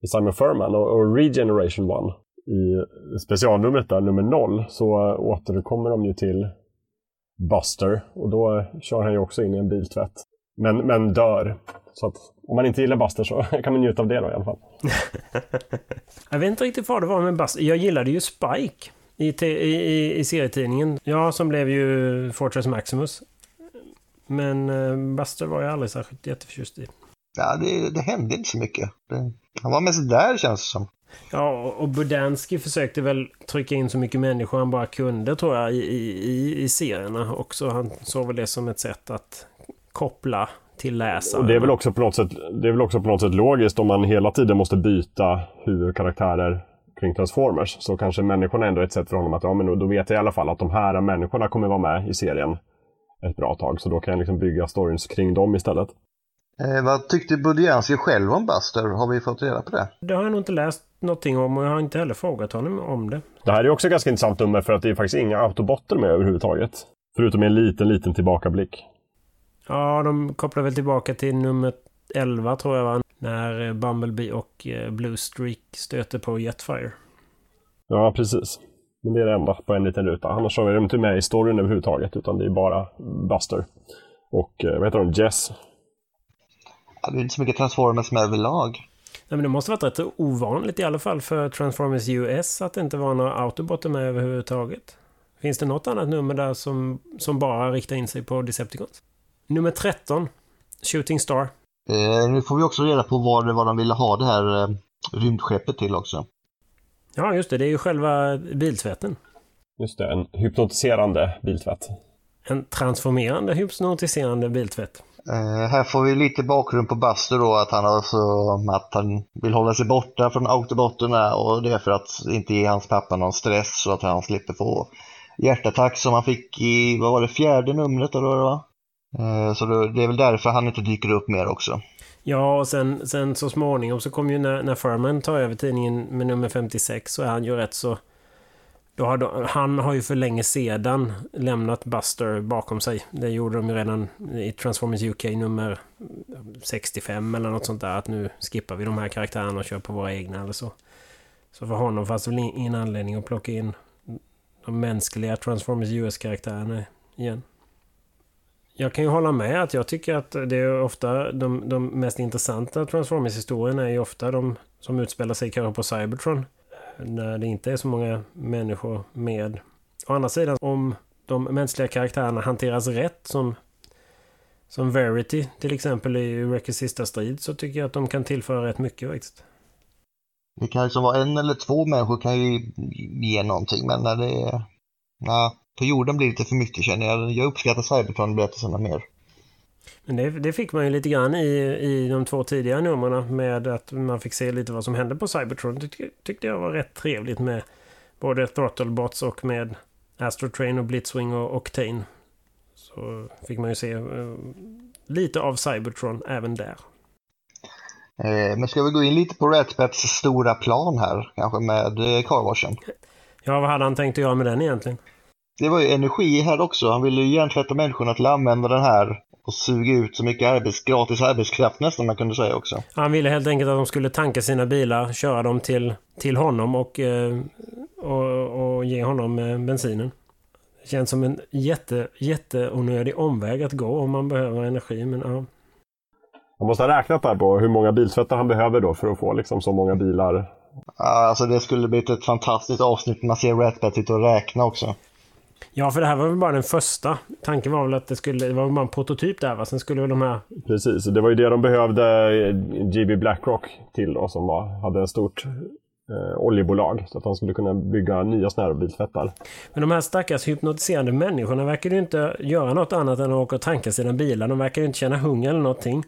i Simon Furman och, och Regeneration One. I specialnumret där, nummer 0, så eh, återkommer de ju till Buster och då kör han ju också in i en biltvätt. Men, men dör. Så att om man inte gillar Buster så kan man njuta av det då i alla fall. jag vet inte riktigt vad det var med Buster. Jag gillade ju Spike i, i, i serietidningen. Ja, som blev ju Fortress Maximus. Men uh, Buster var jag aldrig särskilt jätteförtjust i. Ja, det, det hände inte så mycket. Det, han var mest där känns det som. Ja, och Budansky försökte väl trycka in så mycket människor han bara kunde tror jag i, i, i serierna också. Han såg väl det som ett sätt att koppla till läsaren. Och det är väl också på något sätt, det är väl också på något sätt logiskt om man hela tiden måste byta huvudkaraktärer kring Transformers. Så kanske människorna ändå är ett sätt för honom att ja, men då vet jag i alla fall att de här människorna kommer vara med i serien ett bra tag. Så då kan jag liksom bygga stories kring dem istället. Eh, vad tyckte Budiansky själv om Buster? Har vi fått reda på det? Det har jag nog inte läst någonting om och jag har inte heller frågat honom om det. Det här är också ganska intressant nummer för att det är faktiskt inga autobotter med överhuvudtaget. Förutom en liten, liten tillbakablick. Ja, de kopplar väl tillbaka till nummer 11 tror jag va? När eh, Bumblebee och eh, Blue Streak stöter på Jetfire. Ja, precis. Men det är det enda på en liten ruta. Annars är de inte med i storyn överhuvudtaget utan det är bara Buster. Och eh, vad heter de? Jess. Ja, det är inte så mycket Transformers med överlag. Nej, men det måste varit rätt ovanligt i alla fall för Transformers US att det inte var några Autobotter med överhuvudtaget. Finns det något annat nummer där som, som bara riktar in sig på Decepticons? Nummer 13. Shooting Star. Eh, nu får vi också reda på vad, vad de ville ha det här eh, rymdskeppet till också. Ja, just det. Det är ju själva biltvätten. Just det, en hypnotiserande biltvätt. En transformerande hypnotiserande biltvätt. Eh, här får vi lite bakgrund på Buster då, att han, alltså, att han vill hålla sig borta från autobotterna och det är för att inte ge hans pappa någon stress så att han slipper få hjärtattack som han fick i, vad var det, fjärde numret eller vad det var? Eh, så det är väl därför han inte dyker upp mer också. Ja, och sen, sen så småningom så kommer ju när, när Furman tar över tidningen med nummer 56 så är han ju rätt så... Då har de, han har ju för länge sedan lämnat Buster bakom sig. Det gjorde de ju redan i Transformers UK nummer 65 eller något sånt där. Att nu skippar vi de här karaktärerna och kör på våra egna eller så. Så för honom fanns det väl ingen anledning att plocka in de mänskliga Transformers US-karaktärerna igen. Jag kan ju hålla med att jag tycker att det är ofta de, de mest intressanta Transformers-historierna är ju ofta de som utspelar sig kanske på Cybertron. När det inte är så många människor med. Å andra sidan, om de mänskliga karaktärerna hanteras rätt som som Verity till exempel i Wreckers sista strid så tycker jag att de kan tillföra rätt mycket faktiskt. Det kan ju vara en eller två människor kan ju ge någonting men när det är... Ja, på jorden blir det lite för mycket känner jag. Jag uppskattar Cybertron-berättelserna mer. Men det, det, fick man ju lite grann i, i de två tidigare numren med att man fick se lite vad som hände på Cybertron. Det tyck, tyckte jag var rätt trevligt med både Throttlebots och med Astrotrain och Blitzwing och Octane. Så fick man ju se uh, lite av Cybertron även där. Eh, men ska vi gå in lite på Ratbats stora plan här, kanske med eh, Carwashen? Ja, vad hade han tänkt att göra med den egentligen? Det var ju energi här också. Han ville ju hjärntvätta människorna till att använda den här och suga ut så mycket arbets, gratis arbetskraft nästan man kunde säga också. Han ville helt enkelt att de skulle tanka sina bilar, köra dem till, till honom och, eh, och, och ge honom eh, bensinen. Det känns som en jätte, jätteonödig omväg att gå om man behöver energi. Men, ja. Han måste ha räknat där på hur många biltvättar han behöver då för att få liksom så många bilar. Alltså det skulle bli ett fantastiskt avsnitt när man ser Ratbat sitta och räkna också. Ja, för det här var väl bara den första. Tanken var väl att det skulle det var bara en prototyp där va? Sen skulle väl de här... Precis, det var ju det de behövde GB Blackrock till då som var, hade ett stort eh, oljebolag. Så att de skulle kunna bygga nya sådana här biltvättar. Men de här stackars hypnotiserande människorna verkar ju inte göra något annat än att åka och tanka sina bilar. De verkar ju inte känna hunger eller någonting.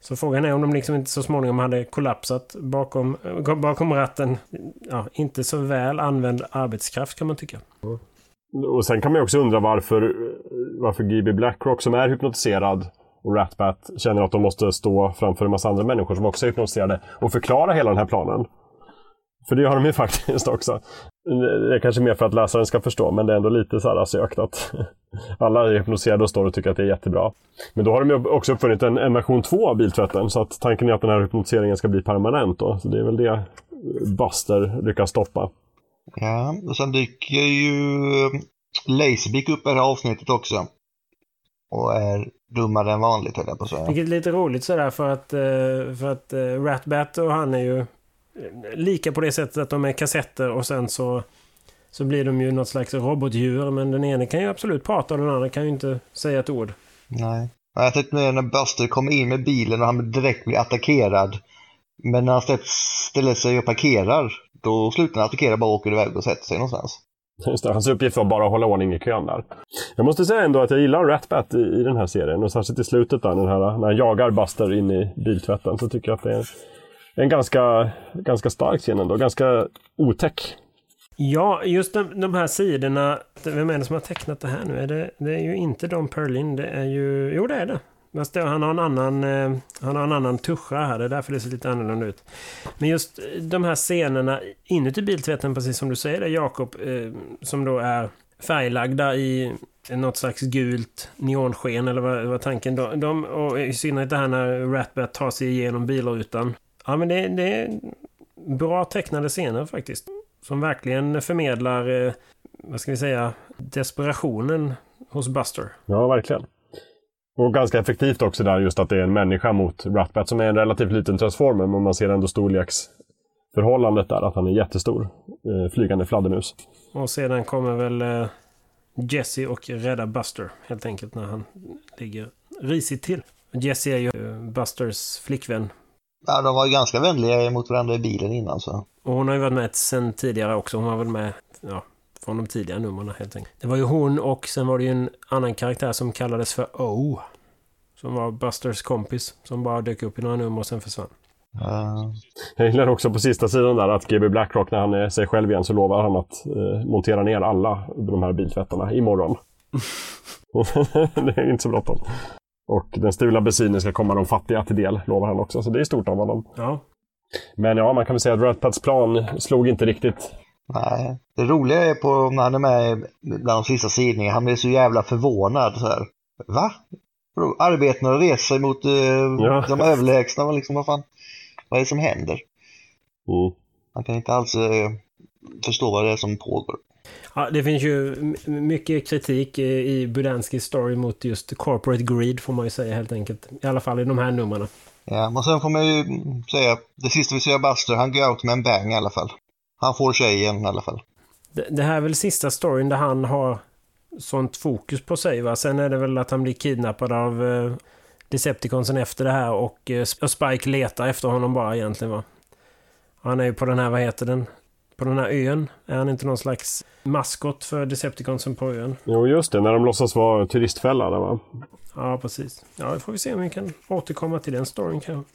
Så frågan är om de liksom inte så småningom hade kollapsat bakom, bakom ratten. Ja, inte så väl använd arbetskraft kan man tycka. Mm. Och sen kan man ju också undra varför, varför GB Blackrock som är hypnotiserad och Ratbat känner att de måste stå framför en massa andra människor som också är hypnotiserade och förklara hela den här planen. För det har de ju faktiskt också. Det är kanske mer för att läsaren ska förstå, men det är ändå lite så här sökt att alla är hypnotiserade och står och tycker att det är jättebra. Men då har de ju också uppfunnit en, en version 2 av biltvätten, så att tanken är att den här hypnotiseringen ska bli permanent. Då. Så det är väl det Buster lyckas stoppa. Ja, och sen dyker ju Laserbeak upp i det här avsnittet också. Och är dummare än vanligt höll jag på att säga. Vilket är lite roligt sådär för att, eh, för att eh, Ratbat och han är ju lika på det sättet att de är kassetter och sen så så blir de ju något slags robotdjur men den ene kan ju absolut prata och den andra kan ju inte säga ett ord. Nej. Jag tänkte mer när Buster kommer in med bilen och han direkt blir attackerad. Men när han ställer sig och parkerar då slutar han attackera bara åker iväg och sätter sig någonstans. Just det, hans uppgift var bara att hålla ordning i kön där. Jag måste säga ändå att jag gillar Ratbat i, i den här serien och särskilt i slutet där, den här, när han jagar Buster in i biltvätten så tycker jag att det är en ganska, ganska stark scen ändå, ganska otäck. Ja, just de, de här sidorna. Vem är det som har tecknat det här nu? Är det, det är ju inte Don Perlin, det är ju... Jo, det är det. Han har en annan, eh, han har en annan tuscha här, det är därför det ser lite annorlunda ut. Men just eh, de här scenerna inuti biltvätten, precis som du säger Jakob, eh, som då är färglagda i något slags gult neonsken eller vad vad tanken. De, de, och i synnerhet det här när Ratbat tar sig igenom bilrutan. Ja men det, det är bra tecknade scener faktiskt. Som verkligen förmedlar, vad ska vi säga, desperationen hos Buster. Ja, verkligen. Och ganska effektivt också där just att det är en människa mot Ratbat som är en relativt liten transformer men man ser ändå storleksförhållandet där, att han är jättestor. Eh, flygande fladdermus. Och sedan kommer väl eh, Jesse och rädda Buster helt enkelt när han ligger risigt till. Jesse är ju eh, Busters flickvän. Ja, de var ju ganska vänliga mot varandra i bilen innan så. Och hon har ju varit med sen tidigare också. Hon var väl med ja, från de tidiga numren helt enkelt. Det var ju hon och sen var det ju en annan karaktär som kallades för O. Som var Busters kompis. Som bara dök upp i några nummer och sen försvann. Uh. Jag gillar också på sista sidan där att GB Blackrock när han är sig själv igen så lovar han att eh, montera ner alla de här biltvättarna imorgon. det är inte så bråttom. Och den stulna bensinen ska komma de fattiga till del, lovar han också. Så det är stort av honom. Ja. Men ja, man kan väl säga att Ratpads plan slog inte riktigt Nej, det roliga är på när han är med bland de sista sidningarna, han blir så jävla förvånad så här. Va? Arbetarna reser sig mot eh, ja. de överlägsna, liksom vad fan, vad är det som händer? Mm. Man kan inte alls eh, förstå vad det är som pågår. Ja, det finns ju mycket kritik i Budanskis story mot just corporate greed får man ju säga helt enkelt. I alla fall i de här numren. Ja, men sen får man ju säga, det sista vi ser av Buster, han går out med en bang i alla fall. Han får tjejen i alla fall. Det, det här är väl sista storyn där han har sånt fokus på sig va? Sen är det väl att han blir kidnappad av eh, Decepticonsen efter det här och, eh, och Spike letar efter honom bara egentligen va? Han är ju på den här, vad heter den? På den här ön. Är han inte någon slags maskot för Decepticonsen på ön? Jo just det, när de låtsas vara turistfälla där va? Ja precis. Ja, då får vi se om vi kan återkomma till den storyn kanske.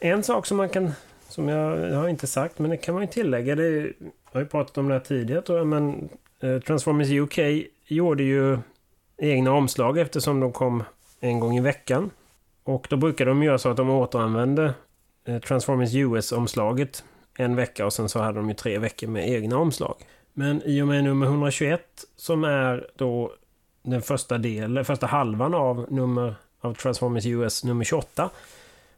En sak som man kan som jag, jag har inte sagt, men det kan man ju tillägga. Det, jag har ju pratat om det här tidigare tror jag, men eh, Transformers UK gjorde ju egna omslag eftersom de kom en gång i veckan. Och då brukar de göra så att de återanvände eh, Transformers US-omslaget en vecka och sen så hade de ju tre veckor med egna omslag. Men i och med nummer 121 som är då den första delen, första halvan av nummer av Transformers US nummer 28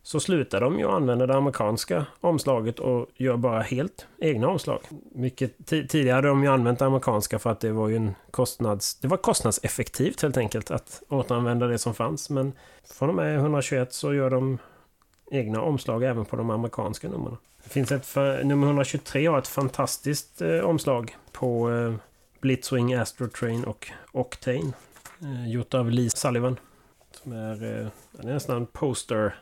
så slutar de ju använda det amerikanska omslaget och gör bara helt egna omslag. Mycket tidigare hade de ju använt det amerikanska för att det var ju en kostnads... Det var kostnadseffektivt helt enkelt att återanvända det som fanns. Men från och med 121 så gör de egna omslag även på de amerikanska numren. Det finns ett för, nummer 123 har ett fantastiskt eh, omslag på eh, Blitzwing, Astrotrain och Octane. Eh, gjort av Lee Sullivan. Som är, eh, är nästan en poster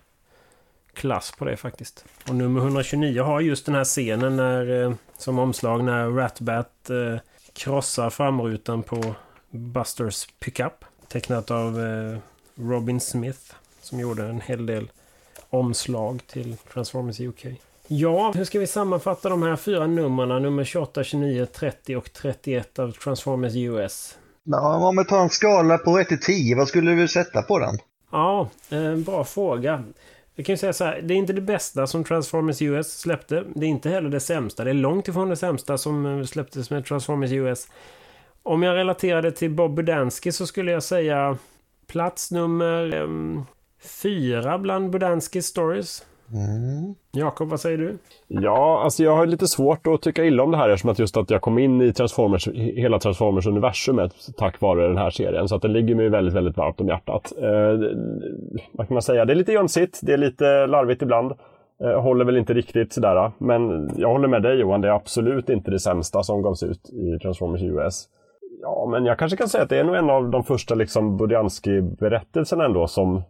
klass på det faktiskt. Och nummer 129 har just den här scenen när, eh, som omslag när Ratbat eh, krossar framrutan på Busters pickup. Tecknat av eh, Robin Smith som gjorde en hel del omslag till Transformers UK. Ja, hur ska vi sammanfatta de här fyra numren? Nummer 28, 29, 30 och 31 av Transformers US. Ja, om vi tar en skala på 1 till 10, vad skulle du sätta på den? Ja, en bra fråga. Jag kan ju säga så här, det är inte det bästa som Transformers US släppte. Det är inte heller det sämsta. Det är långt ifrån det sämsta som eh, släpptes med Transformers US. Om jag relaterade till Bob Budansky så skulle jag säga plats nummer um, fyra bland Budanskys stories. Mm. Jakob, vad säger du? Ja, alltså jag har lite svårt att tycka illa om det här eftersom att just att jag kom in i Transformers, hela Transformers-universumet tack vare den här serien. Så att den ligger mig väldigt, väldigt varmt om hjärtat. Eh, vad kan man säga? Det är lite jönsigt, det är lite larvigt ibland. Eh, håller väl inte riktigt sådär. Men jag håller med dig Johan, det är absolut inte det sämsta som gavs ut i Transformers US. Ja, men jag kanske kan säga att det är nog en av de första liksom Budiansky-berättelserna ändå som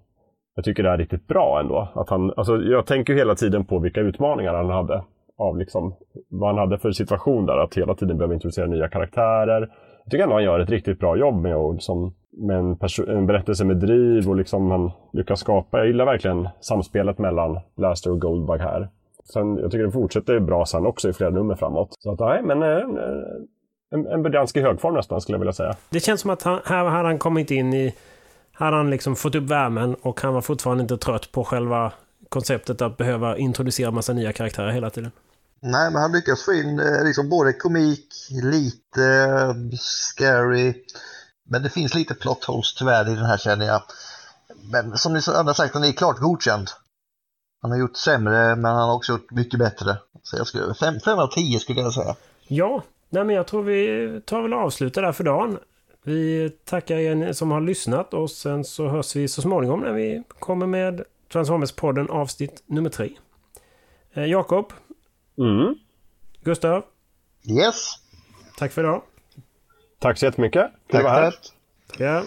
jag tycker det är riktigt bra ändå. Att han, alltså jag tänker hela tiden på vilka utmaningar han hade. Av liksom, vad han hade för situation där, att hela tiden behöva introducera nya karaktärer. Jag tycker ändå han gör ett riktigt bra jobb med, och liksom, med en, en berättelse med driv och liksom han lyckas skapa. Jag gillar verkligen samspelet mellan Blaster och Goldbug här. Sen, jag tycker det fortsätter bra sen också i flera nummer framåt. Så att, nej, men eh, en, en i högform nästan skulle jag vilja säga. Det känns som att han, här har han kommit in i hade han liksom fått upp värmen och han var fortfarande inte trött på själva konceptet att behöva introducera massa nya karaktärer hela tiden. Nej, men han lyckas få in eh, liksom både komik, lite eh, scary, men det finns lite plot holes tyvärr i den här känner jag. Men som ni andra sagt, han är klart godkänd. Han har gjort sämre, men han har också gjort mycket bättre. Så jag skulle, fem, fem av tio skulle jag säga. Ja, nej men jag tror vi tar väl avslutar där för dagen. Vi tackar er som har lyssnat och sen så hörs vi så småningom när vi kommer med Transformers-podden avsnitt nummer tre. Eh, Jakob? Mm. Gustav? Yes. Tack för idag. Tack så jättemycket. Tack, tack. Tackar.